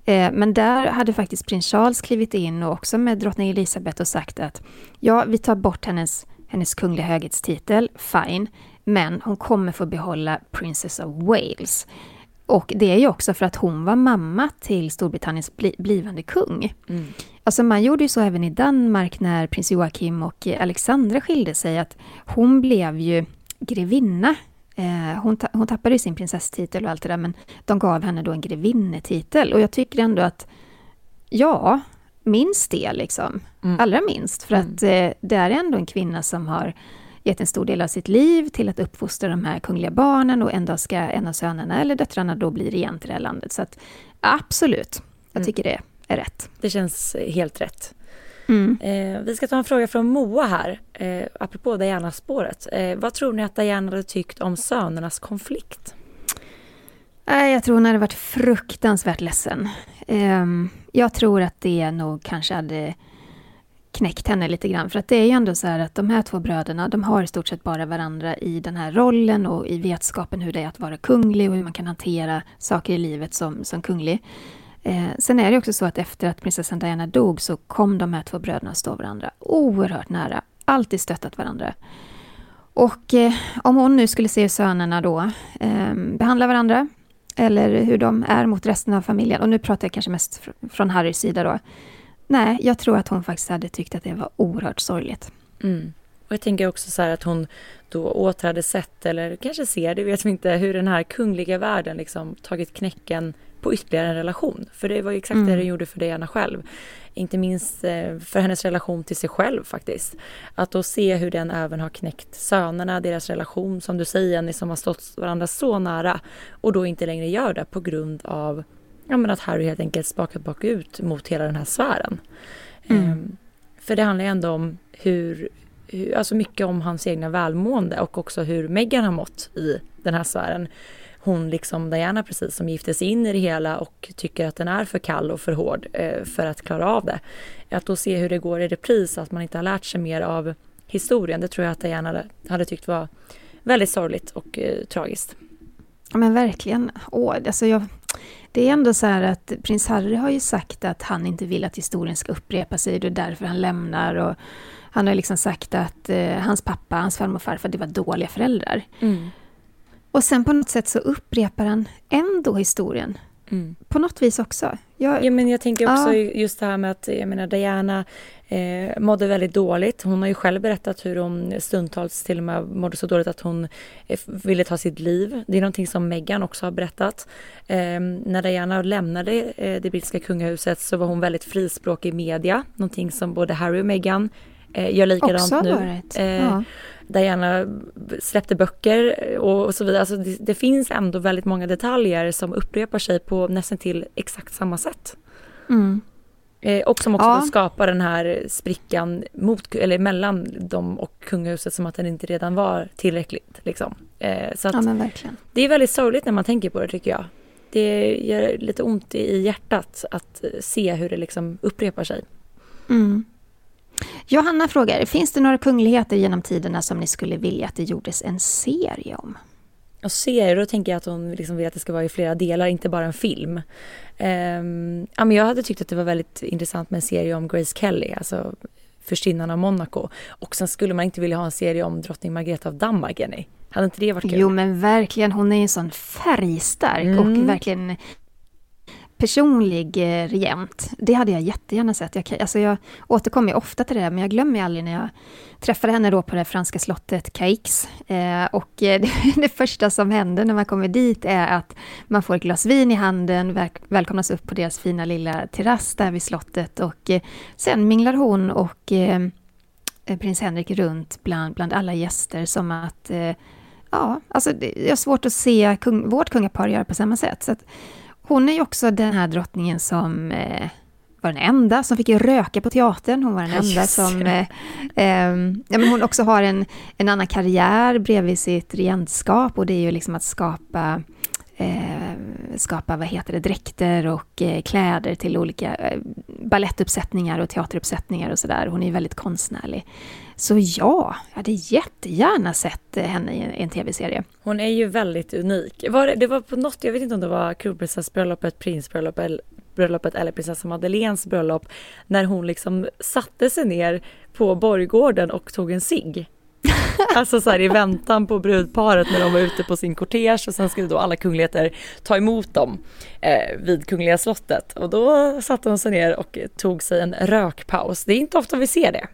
Eh, men där hade faktiskt prins Charles klivit in och också med drottning Elizabeth och sagt att ja, vi tar bort hennes, hennes kungliga höghetstitel, fine, men hon kommer få behålla Princess of Wales. Och det är ju också för att hon var mamma till Storbritanniens bli, blivande kung. Mm. Alltså man gjorde ju så även i Danmark när prins Joakim och Alexandra skilde sig, att hon blev ju grevinna Eh, hon, ta hon tappade sin prinsesstitel och allt det där, men de gav henne då en grevinnetitel. Och jag tycker ändå att, ja, minst det liksom. Mm. Allra minst. För mm. att eh, det är ändå en kvinna som har gett en stor del av sitt liv till att uppfostra de här kungliga barnen och en dag ska en av sönerna eller döttrarna då bli regent i det här landet. Så att absolut, jag mm. tycker det är rätt. Det känns helt rätt. Mm. Eh, vi ska ta en fråga från Moa här, eh, apropå Diana-spåret. Eh, vad tror ni att Diana hade tyckt om sönernas konflikt? Jag tror hon hade varit fruktansvärt ledsen. Eh, jag tror att det nog kanske hade knäckt henne lite grann. För att det är ju ändå så här att de här två bröderna, de har i stort sett bara varandra i den här rollen och i vetskapen hur det är att vara kunglig och hur man kan hantera saker i livet som, som kunglig. Eh, sen är det också så att efter att prinsessan Diana dog så kom de här två bröderna att stå varandra oerhört nära. Alltid stöttat varandra. Och eh, om hon nu skulle se hur sönerna då eh, behandlar varandra, eller hur de är mot resten av familjen, och nu pratar jag kanske mest fr från Harrys sida då. Nej, jag tror att hon faktiskt hade tyckt att det var oerhört sorgligt. Mm. Och jag tänker också så här att hon då åter hade sett, eller kanske ser, det vet vi inte, hur den här kungliga världen liksom tagit knäcken på ytterligare en relation. För det var ju exakt mm. det den gjorde för Diana själv. Inte minst eh, för hennes relation till sig själv faktiskt. Att då se hur den även har knäckt sönerna, deras relation som du säger Jenny, som har stått varandra så nära och då inte längre gör det på grund av ja, men att Harry helt enkelt spakat bakut mot hela den här sfären. Mm. Um, för det handlar ju ändå om hur, hur, alltså mycket om hans egna välmående och också hur Meghan har mått i den här sfären hon liksom Diana precis som gifte sig in i det hela och tycker att den är för kall och för hård eh, för att klara av det. Att då se hur det går i repris, att man inte har lärt sig mer av historien, det tror jag att Diana hade, hade tyckt var väldigt sorgligt och eh, tragiskt. Men verkligen. Åh, alltså jag, det är ändå så här att prins Harry har ju sagt att han inte vill att historien ska upprepa sig, det är därför han lämnar. Och han har liksom sagt att eh, hans pappa, hans farmor och farfar, det var dåliga föräldrar. Mm. Och sen på något sätt så upprepar han ändå historien. Mm. På något vis också. Jag, Ja, men jag tänker också Ja. just det här med att jag menar, Diana eh, mådde väldigt dåligt. Hon har ju själv berättat hur hon stundtals till och med mådde så dåligt att hon eh, ville ta sitt liv. Det är någonting som Meghan också har berättat. Eh, när Diana lämnade eh, det brittiska kungahuset så var hon väldigt frispråkig i media. Någonting som både Harry och Meghan eh, gör likadant också nu. varit. Eh, ja. Diana släppte böcker och, så vidare. Alltså det, det finns ändå väldigt många detaljer som upprepar sig på nästan till exakt samma sätt. Mm. Eh, och som också Ja. skapar den här sprickan mot, eller mellan dem och kungahuset som att den inte redan var tillräckligt. Liksom. Eh, så ja, det är väldigt sorgligt när man tänker på det tycker jag. Det gör lite ont i i hjärtat att eh, se hur det liksom upprepar sig. Mm. Johanna frågar, finns det några kungligheter genom tiderna som ni skulle vilja att det gjordes en serie om? Och serier, då tänker jag att hon liksom vill att det ska vara i flera delar, inte bara en film. Ehm, ja, men jag hade tyckt att det var väldigt intressant med en serie om Grace Kelly, alltså förstinnan av Monaco. Och sen skulle man inte vilja ha en serie om drottning Margrethe av Danmark, Jenny. Hade inte det varit kul? Jo men verkligen, hon är ju en sån färgstark Mm. och verkligen personlig eh, regent. Det hade jag jättegärna sett. Jag, alltså jag återkommer ofta till det där, men jag glömmer aldrig när jag träffade henne då på det franska slottet Caix. Eh, och eh, det, det första som händer när man kommer dit är att man får ett glas vin i handen, väl, välkomnas upp på deras fina lilla terrass där vid slottet och eh, sen minglar hon och eh, eh prins Henrik runt bland, bland alla gäster som att eh, Ja, alltså det jag har svårt att se kung, vårt kungapar göra på samma sätt. Så att hon är ju också den här drottningen som eh, var den enda som fick röka på teatern. Hon var den enda just som... Eh, ehm, ja, men hon också har en, en annan karriär bredvid sitt regentskap och det är ju liksom att skapa eh, skapa, vad heter det, dräkter och eh, kläder till olika eh, ballettuppsättningar och teateruppsättningar och sådär. Hon är väldigt konstnärlig. Så ja, jag hade jättegärna sett henne i en, i en tv-serie. Hon är ju väldigt unik. Var det, det var på något, jag vet inte om det var kronprinsessbröllopet, prinsbröllopet eller, bröllopet eller prinsessa Madeleines bröllop, när hon liksom satte sig ner på borggården och tog en cigg. Alltså så här i väntan på brudparet när de var ute på sin kortege och sen skulle då alla kungligheter ta emot dem eh, vid Kungliga slottet. Och då satte hon sig ner och tog sig en rökpaus. Det är inte ofta vi ser det.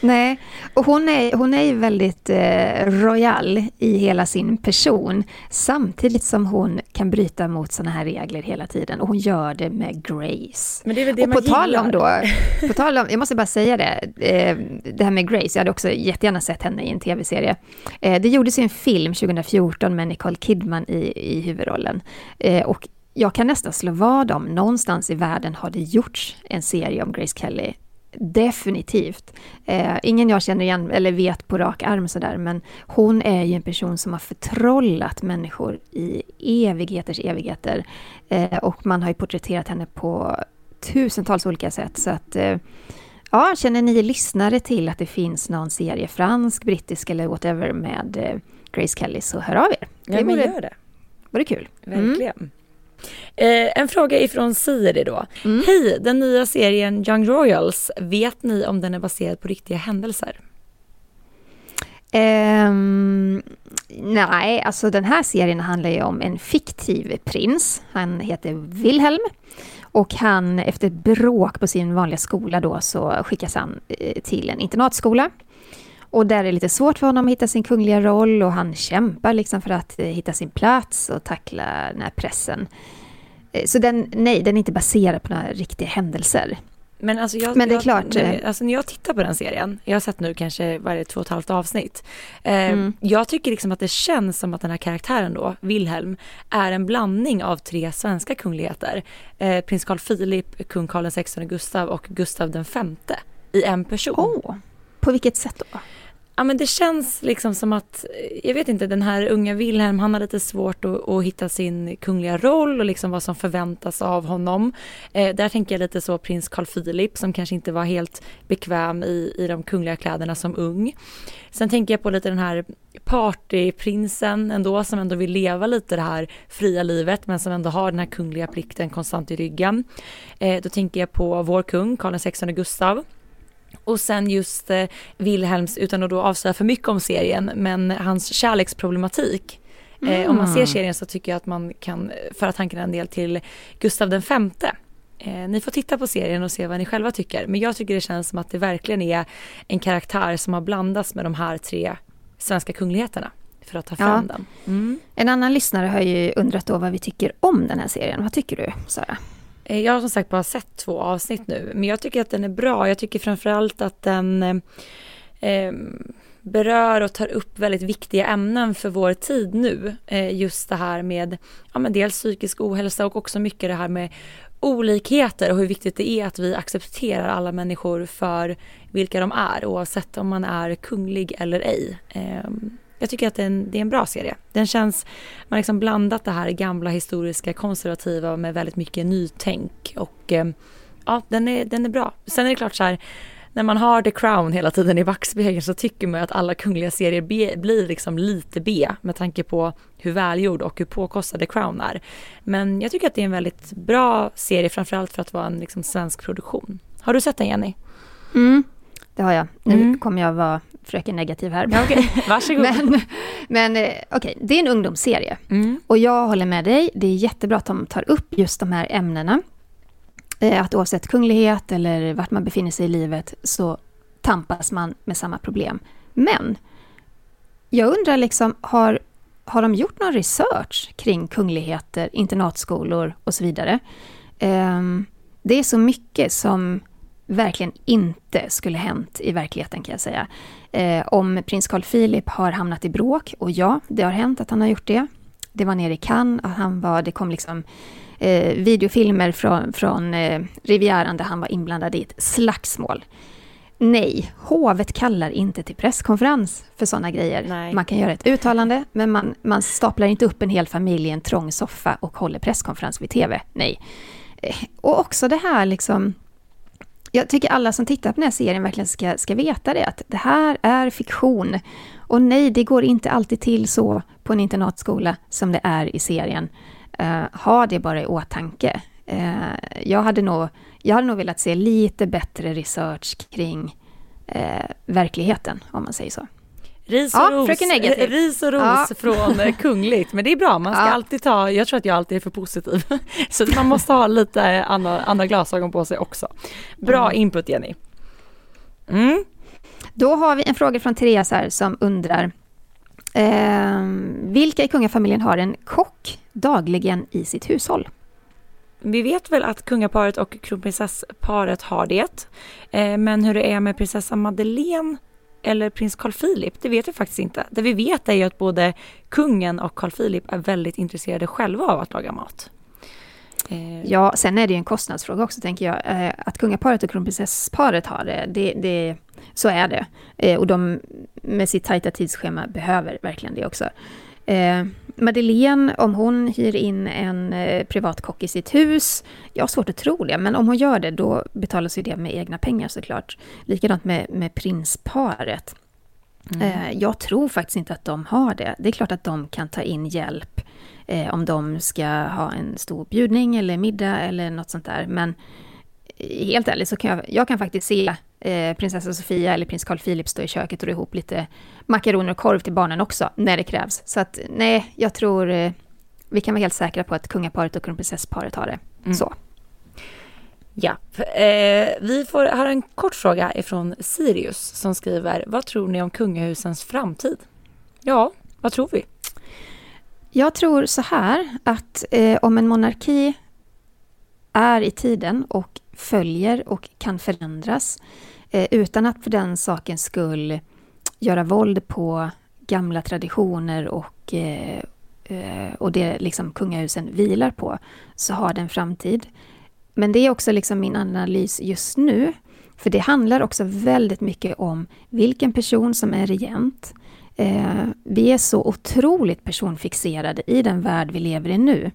Nej, och hon är, hon är ju väldigt eh, royal i hela sin person, samtidigt som hon kan bryta mot sådana här regler hela tiden. Och hon gör det med grace. Men det är väl det och man på tal om gillar. då, på tal om, jag måste bara säga det, eh, det här med Grace, jag hade också jättegärna sett henne i en tv-serie. Eh, det gjordes ju en film 2014 med Nicole Kidman i, i huvudrollen. Eh, och jag kan nästan slå vad om, någonstans i världen har det gjorts en serie om Grace Kelly. Definitivt. Eh, ingen jag känner igen eller vet på rak arm sådär, men hon är ju en person som har förtrollat människor i evigheters evigheter. Eh, och man har ju porträtterat henne på tusentals olika sätt. Så att, eh, ja, känner ni lyssnare till att det finns någon serie, fransk, brittisk eller whatever, med eh, Grace Kelly, så hör av er. Det Ja, men vore, gör det. vore kul. Mm. Eh, en fråga ifrån Siri då. Mm. Hej, den nya serien Young Royals, vet ni om den är baserad på riktiga händelser? Ehm, nej, alltså den här serien handlar ju om en fiktiv prins. Han heter Wilhelm. Och han, efter ett bråk på sin vanliga skola då, så skickas han eh, till en internatskola. Och där är det lite svårt för honom att hitta sin kungliga roll och han kämpar liksom för att eh, hitta sin plats och tackla den här pressen. Eh, Så den, nej, den är inte baserad på några riktiga händelser. Men, alltså jag, Men det är jag, klart, eh. alltså när jag tittar på den serien, jag har sett nu kanske varje två och ett halvt avsnitt. Eh, Mm. Jag tycker liksom att det känns som att den här karaktären då, Wilhelm, är en blandning av tre svenska kungligheter. Eh, Prins Carl Philip, kung Carl XVI Gustav och Gustav den femte i en person. Oh, på vilket sätt då? ja men det känns liksom som att, eh, jag vet inte, den här unga Wilhelm, han har lite svårt att, att hitta sin kungliga roll och liksom vad som förväntas av honom. Eh, där tänker jag lite så prins Carl Philip som kanske inte var helt bekväm i, i de kungliga kläderna som ung. Sen tänker jag på lite den här partyprinsen ändå som ändå vill leva lite det här fria livet men som ändå har den här kungliga plikten konstant i ryggen. Eh, då tänker jag på vår kung Karl XVI Gustav och sen just eh, Wilhelms, utan att då avslöja för mycket om serien, men hans kärleksproblematik. Mm. Eh, om man ser mm. serien så tycker jag att man kan föra tanken en del till Gustav den femte. Eh, ni får titta på serien och se vad ni själva tycker. Men jag tycker det känns som att det verkligen är en karaktär som har blandats med de här tre svenska kungligheterna för att ta fram ja. den. Mm. En annan lyssnare har ju undrat då vad vi tycker om den här serien. Vad tycker du, Sara? Eh, jag har som sagt bara sett två avsnitt nu, men jag tycker att den är bra. Jag tycker framförallt att den eh, ehm, berör och tar upp väldigt viktiga ämnen för vår tid nu. Eh, just det här med ja, men dels psykisk ohälsa och också mycket det här med olikheter och hur viktigt det är att vi accepterar alla människor för vilka de är oavsett om man är kunglig eller ej. Eh, jag tycker att det är, en, det är en bra serie. Den känns, man har liksom blandat det här gamla historiska konservativa med väldigt mycket nytänk och eh, ja, den är, den är bra. Sen är det klart så här, när man har The Crown hela tiden i backspegeln så tycker man att alla kungliga serier B, blir liksom lite B med tanke på hur välgjord och hur påkostad The Crown är. Men jag tycker att det är en väldigt bra serie, framförallt för att vara en liksom svensk produktion. Har du sett den Jenny? Mm, det har jag. Nu mm. kommer jag vara fröken negativ här. Ja, okay. Varsågod. men men eh, okej, okay. det är en ungdomsserie. Mm. Och jag håller med dig, det är jättebra att de tar upp just de här ämnena. Eh, att oavsett kunglighet eller vart man befinner sig i livet så tampas man med samma problem. Men jag undrar liksom, har, har de gjort någon research kring kungligheter, internatskolor och så vidare? Um, det är så mycket som verkligen inte skulle hänt i verkligheten kan jag säga. Eh, om prins Carl Philip har hamnat i bråk, och ja, det har hänt att han har gjort det. Det var nere i Cannes, att han var, det kom liksom eh, videofilmer från, från eh, Rivieran där han var inblandad i ett slagsmål. Nej, hovet kallar inte till presskonferens för sådana grejer. Nej. Man kan göra ett uttalande, men man, man staplar inte upp en hel familj i en trång soffa och håller presskonferens vid TV. Nej. Eh, och också det här liksom jag tycker alla som tittar på den här serien verkligen ska, ska veta det, att det här är fiktion. Och nej, det går inte alltid till så på en internatskola som det är i serien. Uh, ha det bara i åtanke. Uh, jag, hade nog, jag hade nog velat se lite bättre research kring uh, verkligheten, om man säger så. Ris och, ja, ros, ris och ros ja. från eh, kungligt, men det är bra, man ska ja. alltid ta, jag tror att jag alltid är för positiv, så man måste ha lite andra, andra glasögon på sig också. Bra mm. input Jenny. Mm. Då har vi en fråga från Therese här som undrar, eh, vilka i kungafamiljen har en kock dagligen i sitt hushåll? Vi vet väl att kungaparet och kronprinsessparet har det, eh, men hur det är med prinsessa Madeleine eller prins Carl Philip, det vet vi faktiskt inte. Det vi vet är ju att både kungen och Carl Philip är väldigt intresserade själva av att laga mat. Eh, ja, sen är det ju en kostnadsfråga också tänker jag. Eh, att kungaparet och kronprinsessparet har det, det, det så är det. Eh, och de med sitt tajta tidsschema behöver verkligen det också. Madeleine, om hon hyr in en eh, privatkock i sitt hus, jag har svårt att tro det, men om hon gör det då betalas ju det med egna pengar såklart. Likadant med, med prinsparet. Mm. Eh, jag tror faktiskt inte att de har det. Det är klart att de kan ta in hjälp eh, om de ska ha en stor bjudning eller middag eller något sånt där. Men helt ärligt så kan jag, jag kan faktiskt se eh, prinsessa Sofia eller prins Carl Philip stå i köket och dra ihop lite makaroner och korv till barnen också, när det krävs. Så att nej, jag tror eh, vi kan vara helt säkra på att kungaparet och kronprinsessparet har det. Mm. Så. Ja, eh, vi får höra en kort fråga ifrån Sirius som skriver, vad tror ni om kungahusens framtid? Ja, vad tror vi? Jag tror så här att eh, om en monarki är i tiden och följer och kan förändras eh, utan att för den sakens skull göra våld på gamla traditioner och, eh, eh, och det liksom kungahusen vilar på, så har den framtid. Men det är också liksom min analys just nu. För det handlar också väldigt mycket om vilken person som är regent. Eh, vi är så otroligt personfixerade i den värld vi lever i nu.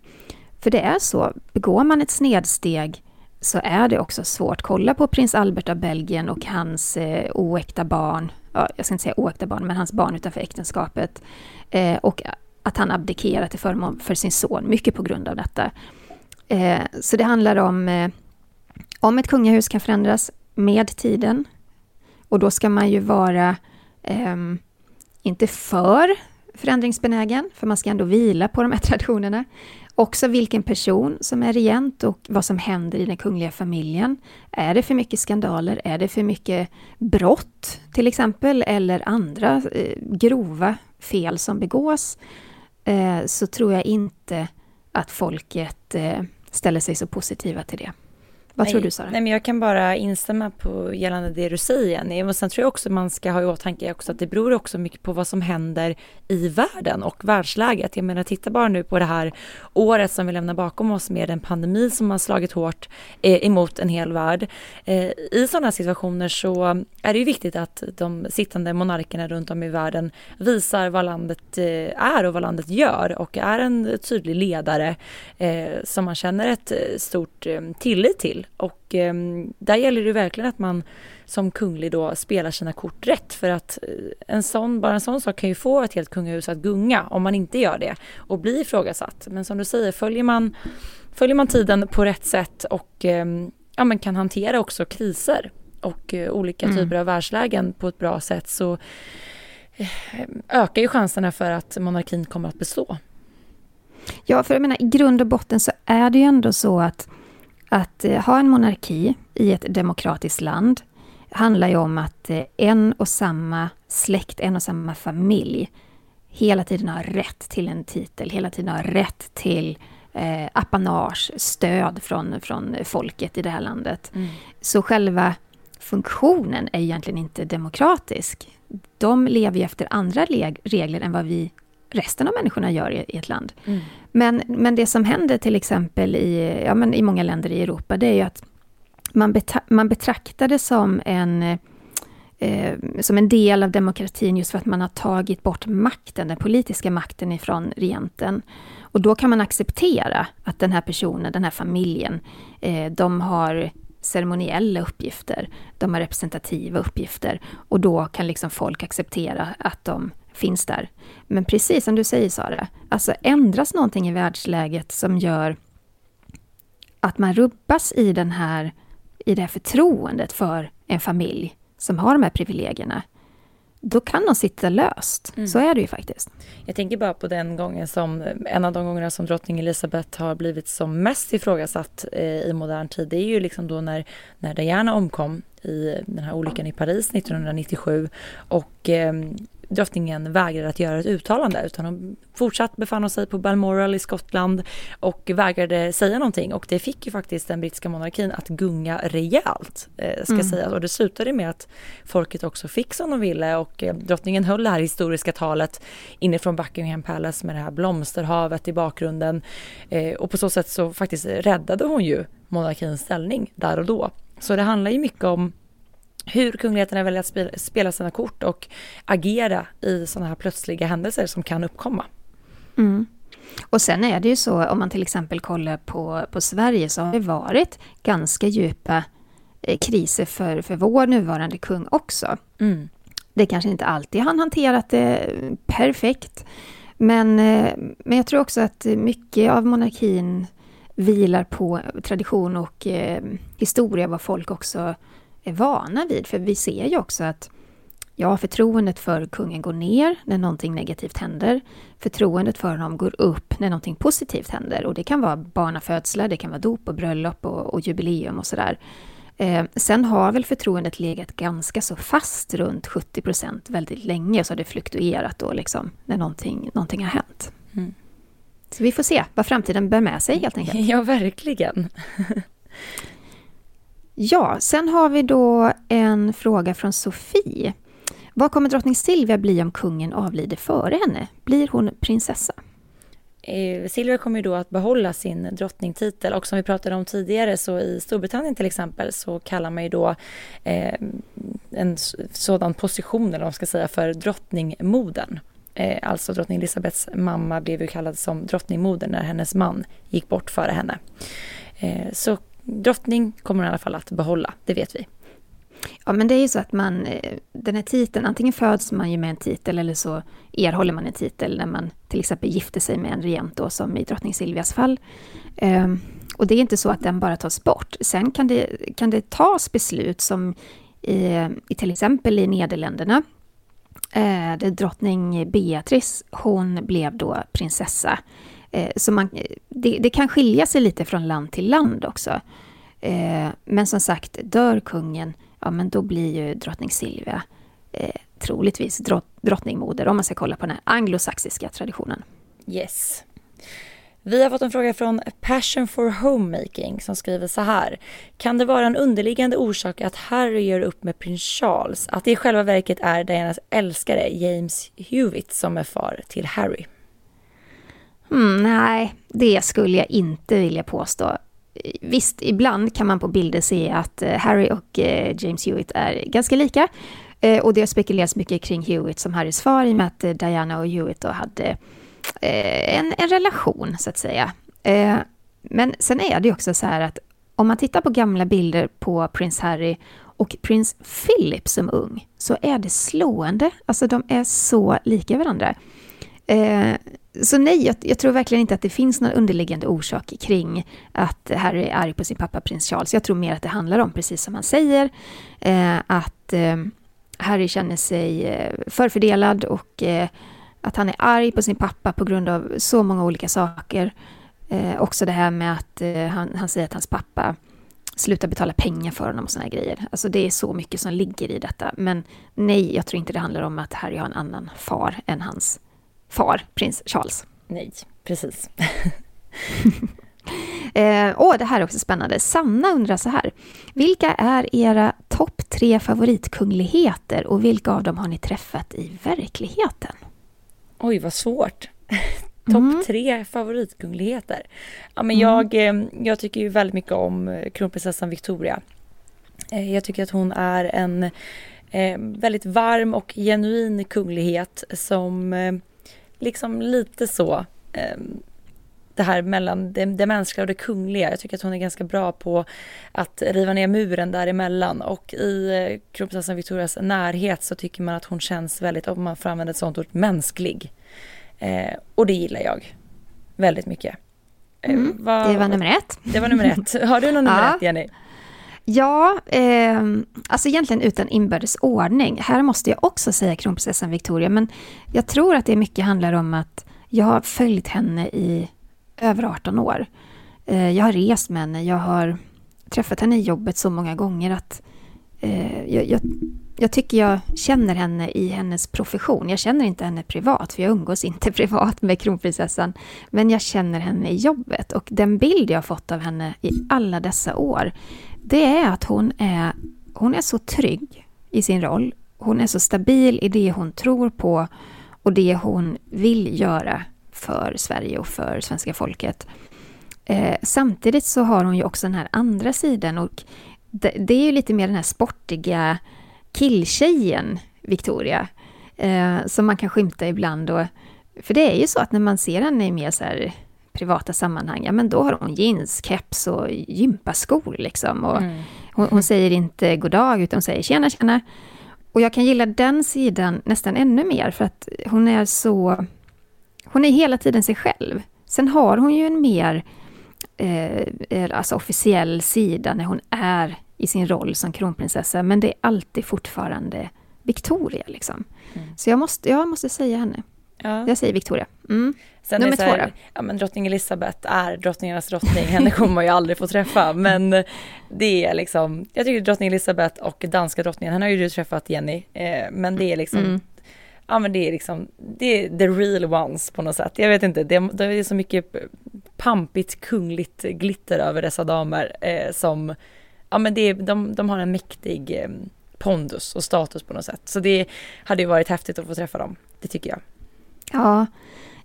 För det är så, begår man ett snedsteg så är det också svårt. Kolla på prins Albert av Belgien och hans eh, oäkta barn, ja, jag ska inte säga oäkta barn, men hans barn utanför äktenskapet. Eh, och att han abdikerar till förmån för sin son, mycket på grund av detta. Eh, så det handlar om eh, om ett kungahus kan förändras med tiden. Och då ska man ju vara eh, inte för förändringsbenägen, för man ska ändå vila på de här traditionerna. Också vilken person som är regent och vad som händer i den kungliga familjen. Är det för mycket skandaler? Är det för mycket brott till exempel? Eller andra eh, grova fel som begås? Eh, så tror jag inte att folket eh, ställer sig så positiva till det. Vad nej, tror du Sara? Nej, men jag kan bara instämma på gällande det du säger Jenny. Och sen tror jag också man ska ha i åtanke också att det beror också mycket på vad som händer i världen och världsläget. Jag menar titta bara nu på det här året som vi lämnar bakom oss med en pandemi som har slagit hårt eh, emot en hel värld. Eh, I sådana situationer så är det ju viktigt att de sittande monarkerna runt om i världen visar vad landet eh, är och vad landet gör och är en tydlig ledare eh, som man känner ett eh, stort eh, tillit till och eh, där gäller det verkligen att man som kunglig då spelar sina kort rätt för att eh, en sån, bara en sån sak kan ju få ett helt kungahus att gunga om man inte gör det och bli ifrågasatt. Men som du säger, följer man, följer man tiden på rätt sätt och eh, ja, men kan hantera också kriser och eh, olika mm. typer av världslägen på ett bra sätt så eh, ökar ju chanserna för att monarkin kommer att bestå. Ja, för jag menar i grund och botten så är det ju ändå så att att eh, ha en monarki i ett demokratiskt land handlar ju om att eh, en och samma släkt, en och samma familj hela tiden har rätt till en titel, hela tiden har rätt till eh, apanage, stöd från, från folket i det här landet. Mm. Så själva funktionen är egentligen inte demokratisk. De lever ju efter andra regler än vad vi resten av människorna gör i, ett land. Mm. Men, men det som händer till exempel i, ja, men i många länder i Europa, det är ju att man, betra, man betraktar det som en, eh, som en del av demokratin just för att man har tagit bort makten, den politiska makten ifrån regenten. Och då kan man acceptera att den här personen, den här familjen, eh, de har ceremoniella uppgifter, de har representativa uppgifter och då kan liksom folk acceptera att de finns där. Men precis som du säger Sara, alltså ändras någonting i världsläget som gör att man rubbas i, den här, i det här förtroendet för en familj som har de här privilegierna, då kan de sitta löst. Mm. Så är det ju faktiskt. Jag tänker bara på den gången som, en av de gångerna som drottning Elizabeth har blivit som mest ifrågasatt eh, i modern tid. Det är ju liksom då när, när Diana omkom i den här olyckan i Paris 1997 och eh, drottningen vägrade att göra ett uttalande utan hon fortsatt befann sig på Balmoral i Skottland och vägrade säga någonting och det fick ju faktiskt den brittiska monarkin att gunga rejält eh, ska mm. sägas och det slutade med att folket också fick som de ville och eh, drottningen höll det här historiska talet inifrån Buckingham Palace med det här blomsterhavet i bakgrunden eh, och på så sätt så faktiskt räddade hon ju monarkins ställning där och då. Så det handlar ju mycket om hur kungligheterna väljer att spela sina kort och agera i sådana här plötsliga händelser som kan uppkomma. Mm. Och sen är det ju så, om man till exempel kollar på, på Sverige, så har det varit ganska djupa eh, kriser för, för vår nuvarande kung också. Mm. Det kanske inte alltid han hanterat det perfekt, men, eh, men jag tror också att mycket av monarkin vilar på tradition och eh, historia, vad folk också är vana vid. För vi ser ju också att ja, förtroendet för kungen går ner när någonting negativt händer. Förtroendet för honom går upp när någonting positivt händer. Och det kan vara barnafödslar, det kan vara dop och bröllop och, och jubileum och sådär. Eh, sen har väl förtroendet legat ganska så fast runt 70 procent väldigt länge, så har det fluktuerat då liksom när någonting, någonting har hänt. Mm. Så vi får se vad framtiden bär med sig helt enkelt. Ja, verkligen. Ja, sen har vi då en fråga från Sofie. Vad kommer drottning Silvia bli om kungen avlider före henne? Blir hon prinsessa? Eh, Silvia kommer ju då att behålla sin drottningtitel och som vi pratade om tidigare så i Storbritannien till exempel så kallar man ju då eh, en sådan position eller vad man ska säga för drottningmodern. Eh, alltså drottning Elisabeths mamma blev ju kallad som drottningmoder när hennes man gick bort före henne. Eh, så drottning kommer hon i alla fall att behålla, det vet vi. Ja, men det är ju så att man, eh, den här titeln, antingen föds man ju med en titel eller så erhåller man en titel när man till exempel gifter sig med en regent då, som i drottning Silvias fall. Um, och det är inte så att den bara tas bort. Sen kan det, kan det tas beslut som i, i till exempel i Nederländerna, eh, där drottning Beatrice, hon blev då prinsessa. Eh, så man, det, det, kan skilja sig lite från land till land också. Eh, men som sagt, dör kungen ja men då blir ju drottning Silvia eh, troligtvis drott, drottningmoder om man ska kolla på den här anglosaxiska traditionen. Yes. Vi har fått en fråga från Passion for Homemaking som skriver så här. Kan det vara en underliggande orsak att Harry gör upp med prins Charles? Att det i själva verket är Dianas älskare James Hewitt som är far till Harry? Mm, nej, det skulle jag inte vilja påstå visst, ibland kan man på bilder se att eh, Harry och eh, James Hewitt är ganska lika. Eh, och det har spekulerats mycket kring Hewitt som Harrys far i och med att Diana och Hewitt då hade en, en relation, så att säga. Men sen är det också så här att om man tittar på gamla bilder på prins Harry och prins Philip som ung, så är det slående. Alltså de är så lika varandra. Så nej, jag, jag, tror verkligen inte att det finns någon underliggande orsak kring att Harry är arg på sin pappa prins Charles. Jag tror mer att det handlar om, precis som han säger, eh, att eh, Harry känner sig eh, förfördelad och eh, att han är arg på sin pappa på grund av så många olika saker. Eh, också det här med att eh, han, han säger att hans pappa slutar betala pengar för honom och såna här grejer. Alltså det är så mycket som ligger i detta. Men nej, jag tror inte det handlar om att Harry har en annan far än hans far, prins Charles. Nej, precis. eh, och det här är också spännande. Sanna undrar så här. Vilka är era topp tre favoritkungligheter och vilka av dem har ni träffat i verkligheten? Oj, vad svårt. Topp mm. tre favoritkungligheter. Ja, men mm. jag, eh, jag tycker ju väldigt mycket om eh, kronprinsessan Victoria. Eh, jag tycker att hon är en väldigt varm och genuin kunglighet som liksom lite så eh, det här mellan det, det mänskliga och det kungliga. Jag tycker att hon är ganska bra på att riva ner muren däremellan och i eh, kronprinsessan Victorias närhet så tycker man att hon känns väldigt, om man får använda ett sånt ord, mänsklig. Eh, och det gillar jag väldigt mycket. Eh, mm, vad, det var nummer ett. Det var nummer ett. Har du någon nummer ja. ett, Jenny? Ja, eh, alltså egentligen utan inbördes ordning. Här måste jag också säga kronprinsessan Victoria, men jag tror att det mycket handlar om att jag har följt henne i över 18 år. Eh, jag har rest med henne, jag har träffat henne i jobbet så många gånger att eh, jag, jag, jag, tycker jag känner henne i hennes profession. Jag känner inte henne privat, för jag umgås inte privat med kronprinsessan. Men jag känner henne i jobbet och den bild jag har fått av henne i alla dessa år det är att hon är, hon är så trygg i sin roll. Hon är så stabil i det hon tror på och det hon vill göra för Sverige och för svenska folket. Eh, samtidigt så har hon ju också den här andra sidan och det, det är ju lite mer den här sportiga killtjejen Victoria eh, som man kan skymta ibland. Och, för det är ju så att när man ser henne i mer så här privata sammanhang, ja men då har hon jeans, keps och gympaskor liksom. Och mm. hon, hon, säger inte god dag utan hon säger tjena tjena. Och jag kan gilla den sidan nästan ännu mer för att hon är så... Hon är hela tiden sig själv. Sen har hon ju en mer eh, alltså officiell sida när hon är i sin roll som kronprinsessa, men det är alltid fortfarande Victoria. Liksom. Mm. Så jag måste, jag måste säga henne. Ja. Jag säger Victoria. Mm. Sen Nummer två då? Ja men drottning Elizabeth är drottningarnas drottning, henne kommer man ju aldrig få träffa. Men det är liksom, jag tycker drottning Elizabeth och danska drottningen, henne har ju du träffat Jenny. Eh, men det är liksom, mm. ja men det är liksom, det är the real ones på något sätt. Jag vet inte, det, det är så mycket pampigt kungligt glitter över dessa damer eh, som, ja men det, de, de har en mäktig eh, pondus och status på något sätt. Så det hade ju varit häftigt att få träffa dem, det tycker jag. Ja,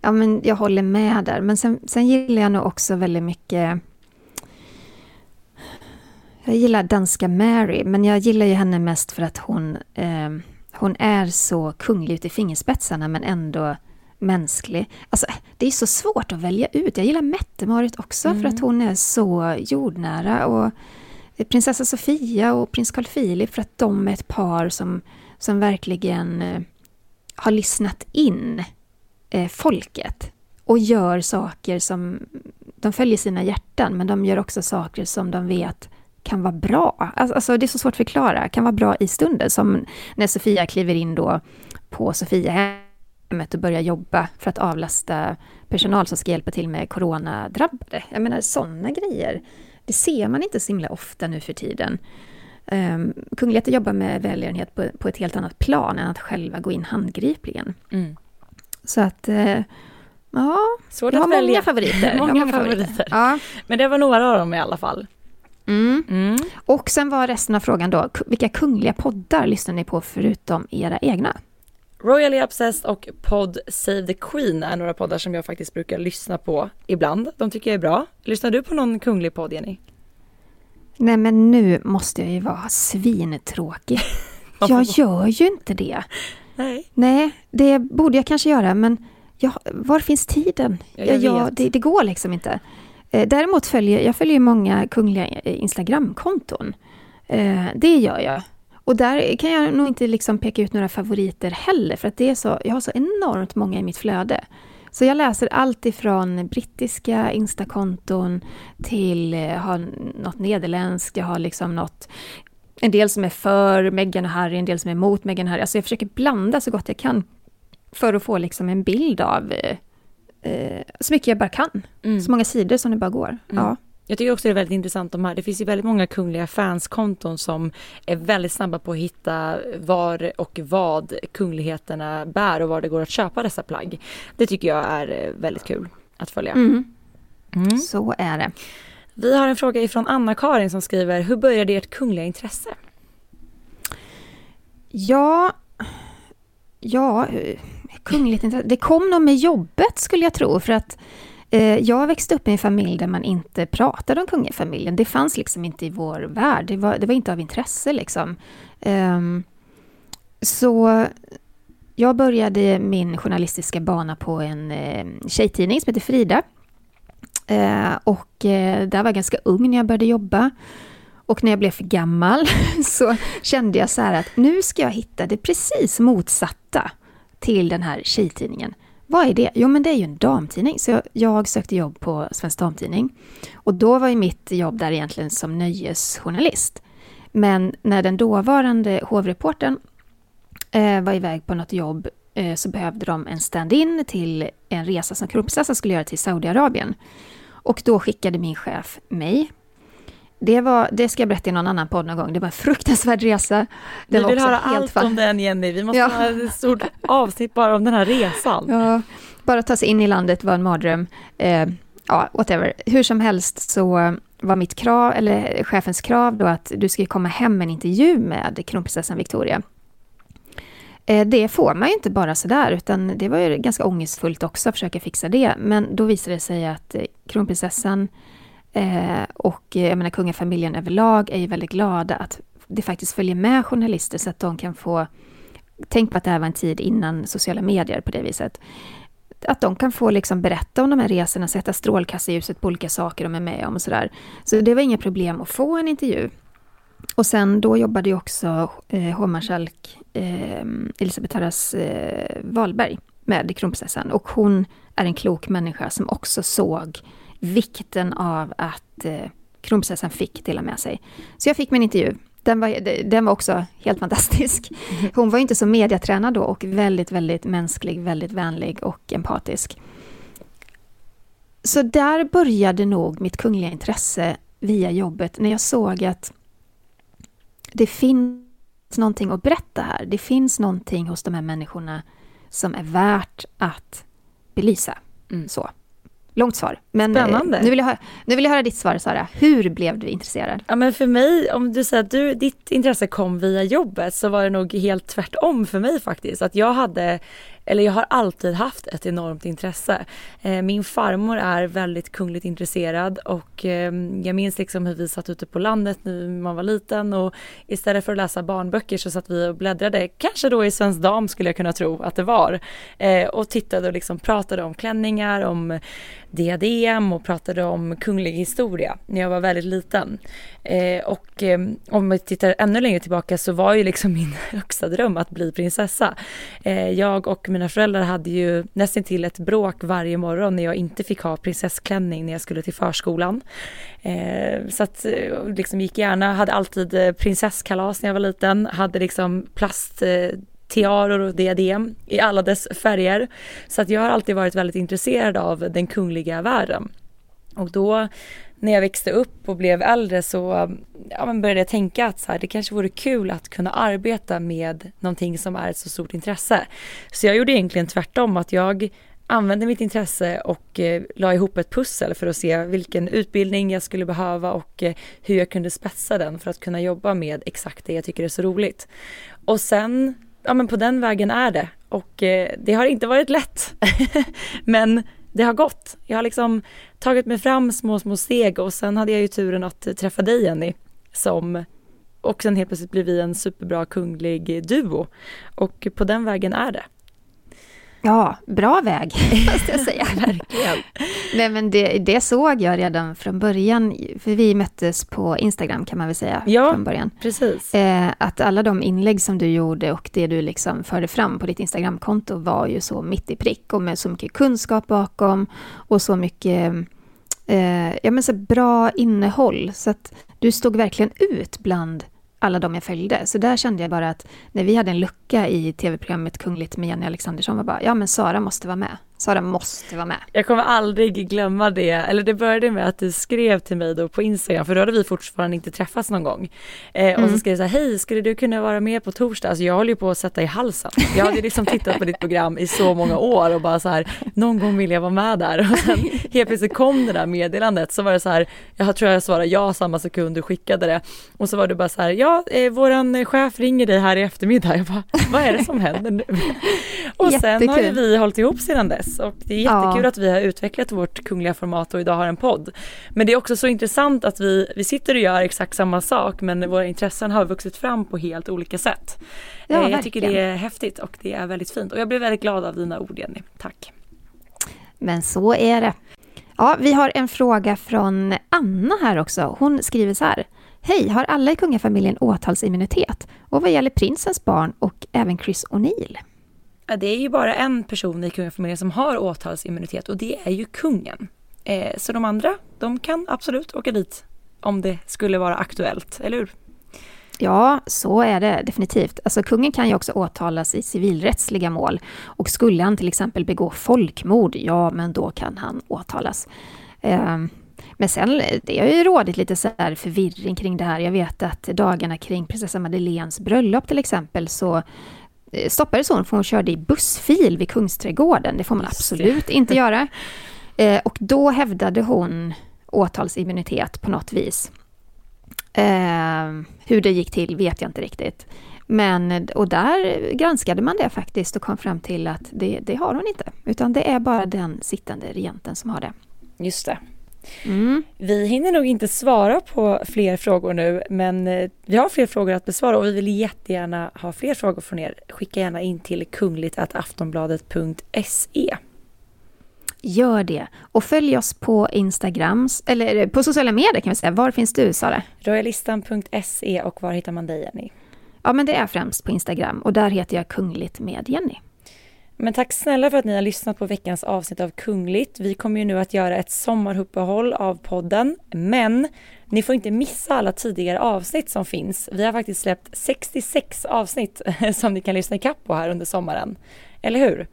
ja men jag håller med där. Men sen, sen gillar jag nog också väldigt mycket jag gillar danska Mary, men jag gillar ju henne mest för att hon, eh, hon är så kunglig ut i fingerspetsarna men ändå mänsklig. Alltså, det är så svårt att välja ut. Jag gillar Mette-Marit också mm. för att hon är så jordnära. Och prinsessa Sofia och prins Carl Philip för att de är ett par som, som verkligen eh, har lyssnat in eh, folket och gör saker som... De följer sina hjärtan, men de gör också saker som de vet kan vara bra. Alltså, alltså, det är så svårt att förklara. Kan vara bra i stunden, som när Sofia kliver in då på Sofiahemmet och börjar jobba för att avlasta personal som ska hjälpa till med coronadrabbade. Jag menar, sådana grejer. Det ser man inte så himla ofta nu för tiden. Um, kungligheter jobbar med välgörenhet på, på, ett helt annat plan än att själva gå in handgripligen. Mm. Så att, uh, ja, Svårt jag har många välja. favoriter. många, många favoriter. favoriter. Ja. Men det var några av dem i alla fall. Mm. Mm. Och sen var resten av frågan då, vilka kungliga poddar lyssnar ni på förutom era egna? Royally Obsessed och podd Save the Queen är några poddar som jag faktiskt brukar lyssna på ibland. De tycker jag är bra. Lyssnar du på någon kunglig podd, Jenny? Nej, men nu måste jag ju vara svintråkig. jag gör ju inte det. Nej. Nej, det borde jag kanske göra, men jag, var finns tiden? Jag, jag, jag det, det, går liksom inte. Eh, däremot följer jag följer många kungliga eh, Instagramkonton. Eh, det gör jag. Och där kan jag nog inte liksom peka ut några favoriter heller, för att det är så, jag har så enormt många i mitt flöde. Så jag läser allt ifrån brittiska Instakonton till har något nederländskt, jag har liksom något en del som är för Meghan och Harry, en del som är emot Meghan och Harry. Alltså jag försöker blanda så gott jag kan för att få liksom en bild av eh, så mycket jag bara kan. Mm. Så många sidor som det bara går. Mm. Ja. Jag tycker också det är väldigt intressant de här, det finns ju väldigt många kungliga fanskonton som är väldigt snabba på att hitta var och vad kungligheterna bär och var det går att köpa dessa plagg. Det tycker jag är eh, väldigt kul att följa. Mm. Mm. Så är det. Vi har en fråga ifrån Anna-Karin som skriver, hur började ert kungliga intresse? Ja, ja, kungligt intresse. Det kom nog med jobbet skulle jag tro, för att eh, Eh, jag växte upp i en familj där man inte pratade om kungafamiljen. Det fanns liksom inte i vår värld. Det var, det var inte av intresse liksom. Um, så jag började min journalistiska bana på en eh, tjejtidning som heter Frida. Eh, och där var jag ganska ung när jag började jobba. Och när jag blev för gammal så kände jag så här att nu ska jag hitta det precis motsatta till den här tjejtidningen. Vad är det? Jo, men det är ju en damtidning. Så jag, jag sökte jobb på Svensk Damtidning. Och då var ju mitt jobb där egentligen som nöjesjournalist. Men när den dåvarande hovreporten eh, var iväg på något jobb eh, så behövde de en stand-in till en resa som kronprinsessan skulle göra till Saudiarabien. Och då skickade min chef mig det, var, det ska jag berätta i någon annan podd någon gång. Det var en fruktansvärd resa. Det Vi vill höra allt fall. om den Jenny. Vi måste ja. ha ett stort avsnitt bara om den här resan. Ja, bara ta sig in i landet var en mardröm. Eh, ja, whatever. Hur som helst så var mitt krav, eller chefens krav då att du ska komma hem med en intervju med kronprinsessan Victoria. Eh, det får man ju inte bara sådär, utan det var ju ganska ångestfullt också att försöka fixa det. Men då visade det sig att eh, kronprinsessan Eh, och eh, jag menar kungafamiljen överlag är ju väldigt glada att det faktiskt följer med journalister så att de kan få... Tänk på att det här var en tid innan sociala medier på det viset. Att de kan få liksom berätta om de här resorna, sätta strålkastarljuset på olika saker de är med om och sådär. Så det var inga problem att få en intervju. Och sen då jobbade ju också eh, hovmarskalk eh, Elisabeth Harras eh, Wahlberg med kronprinsessan. Och hon är en klok människa som också såg vikten av att eh, kronprinsessan fick dela med sig. Så jag fick min intervju. Den var, den var också helt fantastisk. Hon var inte så mediatränad då och väldigt, väldigt mänsklig, väldigt vänlig och empatisk. Så där började nog mitt kungliga intresse via jobbet, när jag såg att det finns någonting att berätta här. Det finns någonting hos de här människorna som är värt att belysa. Mm. Så. Långt svar. Men eh, Spännande. Nu vill, jag höra, nu vill jag höra ditt svar Sara. Hur blev du intresserad? Ja men för mig, om du säger att du, ditt intresse kom via jobbet så var det nog helt tvärtom för mig faktiskt. Att jag hade eller jag har alltid haft ett enormt intresse. Eh, min farmor är väldigt kungligt intresserad och eh, jag minns liksom hur vi satt ute på landet när man var liten och istället för att läsa barnböcker så satt vi och bläddrade, kanske då i Svensk Dam skulle jag kunna tro att det var, eh, och tittade och liksom pratade om klänningar, om diadem och pratade om kunglig historia när jag var väldigt liten. Eh, och eh, om vi tittar ännu längre tillbaka så var ju liksom min högsta dröm att bli prinsessa. Eh, jag och mina föräldrar hade ju nästan till ett bråk varje morgon när jag inte fick ha prinsessklänning när jag skulle till förskolan. Eh, så att eh, liksom gick gärna, hade alltid eh, prinsesskalas när jag var liten, hade liksom plast eh, tiaror och diadem i alla dess färger. Så att jag har alltid varit väldigt intresserad av den kungliga världen. Och då när jag växte upp och blev äldre så ja, men började jag tänka att så här, det kanske vore kul att kunna arbeta med någonting som är ett så stort intresse. Så jag gjorde egentligen tvärtom, att jag använde mitt intresse och eh, la ihop ett pussel för att se vilken utbildning jag skulle behöva och eh, hur jag kunde spetsa den för att kunna jobba med exakt det jag tycker är så roligt. Och sen, ja men på den vägen är det och eh, det har inte varit lätt. men det har gått. Jag har liksom tagit mig fram små, små steg och sen hade jag ju turen att eh, träffa dig Jenny som och sen helt plötsligt blir vi en superbra kunglig duo och på den vägen är det. Ja, bra väg, måste jag säga. Verkligen. Nej, men det, det, såg jag redan från början, för vi möttes på Instagram kan man väl säga, ja, från början. precis. Eh, att alla de inlägg som du gjorde och det du liksom förde fram på ditt Instagramkonto var ju så mitt i prick och med så mycket kunskap bakom och så mycket eh, ja, men så bra innehåll. Så att du stod verkligen ut bland alla de jag följde. Så där kände jag bara att när vi hade en lucka i tv-programmet Kungligt med Jenny Alexandersson var bara, ja men Sara måste vara med. Sara måste vara med. Jag kommer aldrig glömma det, eller det började med att du skrev till mig då på Instagram, för då hade vi fortfarande inte träffats någon gång. Eh, mm. Och så mm. skrev du så här, hej, skulle du kunna vara med på torsdag? Alltså jag håller ju på att sätta i halsen. Jag hade liksom tittat på ditt program i så många år och bara så här, någon gång vill jag vara med där. Och sen helt plötsligt kom det där meddelandet, så var det så här, jag tror jag svarade ja samma sekund du skickade det. Och så var du bara så här, ja, eh, våran chef ringer dig här i eftermiddag. Jag bara, vad är det som händer nu? och sen har vi hållit ihop sedan dess och det är jättekul ja. att vi har utvecklat vårt kungliga format och idag har en podd. Men det är också så intressant att vi, vi sitter och gör exakt samma sak men våra intressen har vuxit fram på helt olika sätt. Ja, eh, jag tycker det är häftigt och det är väldigt fint och jag blir väldigt glad av dina ord Jenny. Tack! Men så är det. Ja, vi har en fråga från Anna här också. Hon skriver så här. Hej, har alla i kungafamiljen åtalsimmunitet? Och vad gäller prinsens barn och även Chris O'Neill? Det är ju bara en person i kungafamiljen som har åtalsimmunitet och det är ju kungen. Eh, så de andra, de kan absolut åka dit om det skulle vara aktuellt, eller hur? Ja, så är det definitivt. Alltså kungen kan ju också åtalas i civilrättsliga mål. Och skulle han till exempel begå folkmord, ja men då kan han åtalas. Eh, men sen, det har ju rådit lite så här förvirring kring det här. Jag vet att dagarna kring prinsessa Madeleines bröllop till exempel så stoppades hon för hon körde i bussfil vid Kungsträdgården. Det får man absolut inte göra. Eh, och då hävdade hon åtalsimmunitet på något vis. Eh, hur det gick till vet jag inte riktigt. Men, och där granskade man det faktiskt och kom fram till att det, det har hon inte. Utan det är bara den sittande regenten som har det. Just det. Mm. Vi hinner nog inte svara på fler frågor nu men eh, vi har fler frågor att besvara och vi vill jättegärna ha fler frågor från er. Skicka gärna in till kungligt.aftonbladet.se Gör det. Och följ oss på Instagram, eller eh, på sociala medier kan vi säga. Var finns du Sara? Royalistan.se och var hittar man dig Jenny? Ja men det är främst på Instagram och där heter jag Kungligt med Jenny. Men tack snälla för att ni har lyssnat på veckans avsnitt av Kungligt. Vi kommer ju nu att göra ett sommaruppehåll av podden, men ni får inte missa alla tidigare avsnitt som finns. Vi har faktiskt släppt 66 avsnitt som ni kan lyssna ikapp på här under sommaren. Eller hur?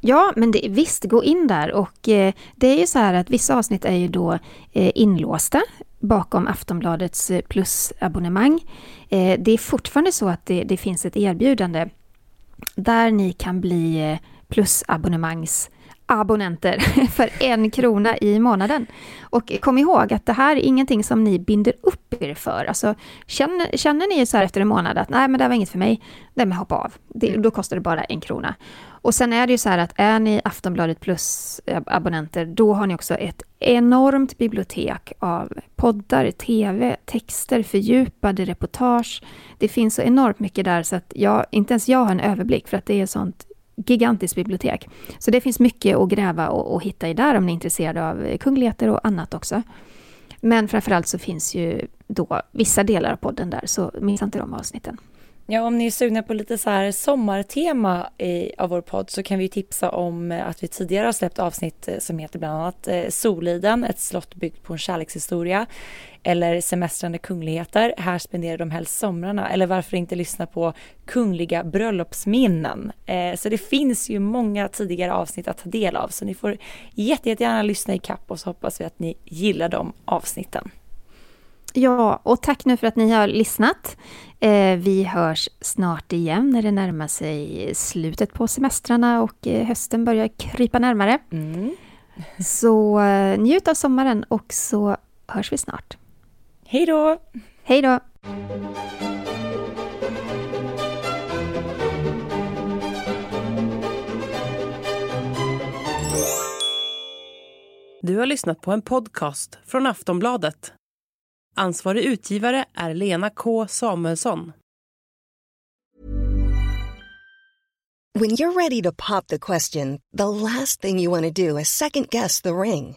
Ja, men det, visst, gå in där och eh, det är ju så här att vissa avsnitt är ju då eh, inlåsta bakom Aftonbladets eh, plusabonnemang. Eh, det är fortfarande så att det, det finns ett erbjudande där ni kan bli eh, plusabonnemangs abonnenter för en krona i månaden. Och kom ihåg att det här är ingenting som ni binder upp er för. Alltså, känner, känner ni så här efter en månad att nej men det var inget för mig, nej men hoppa av. Det, då kostar det bara en krona. Och sen är det ju så här att är ni Aftonbladet Plus-abonnenter, då har ni också ett enormt bibliotek av poddar, tv, texter, fördjupade reportage. Det finns så enormt mycket där så att jag, inte ens jag har en överblick för att det är sånt gigantiskt bibliotek. Så det finns mycket att gräva och, och hitta i där om ni är intresserade av kungligheter och annat också. Men framförallt så finns ju då vissa delar av podden där, så missa inte de avsnitten. Ja, om ni är sugna på lite så här sommartema i, av vår podd så kan vi tipsa om eh, att vi tidigare har släppt avsnitt eh, som heter bland annat eh, Soliden, ett slott byggt på en kärlekshistoria. Eller Semestrande kungligheter, här spenderar de helst somrarna. Eller varför inte lyssna på Kungliga bröllopsminnen. Eh, så det finns ju många tidigare avsnitt att ta del av så ni får jättegärna lyssna i kapp och så hoppas vi att ni gillar de avsnitten. Ja, och tack nu för att ni har lyssnat. Eh, vi hörs snart igen när det närmar sig slutet på semestrarna och eh, hösten börjar krypa närmare. Mm. Så eh, njut av sommaren och så hörs vi snart. Hej då! Hej då! Du har lyssnat på en podcast från Aftonbladet. Ansvarig utgivare är Lena K Samuelsson. When you're ready to pop the question, the last thing you want to do is second guess the ring.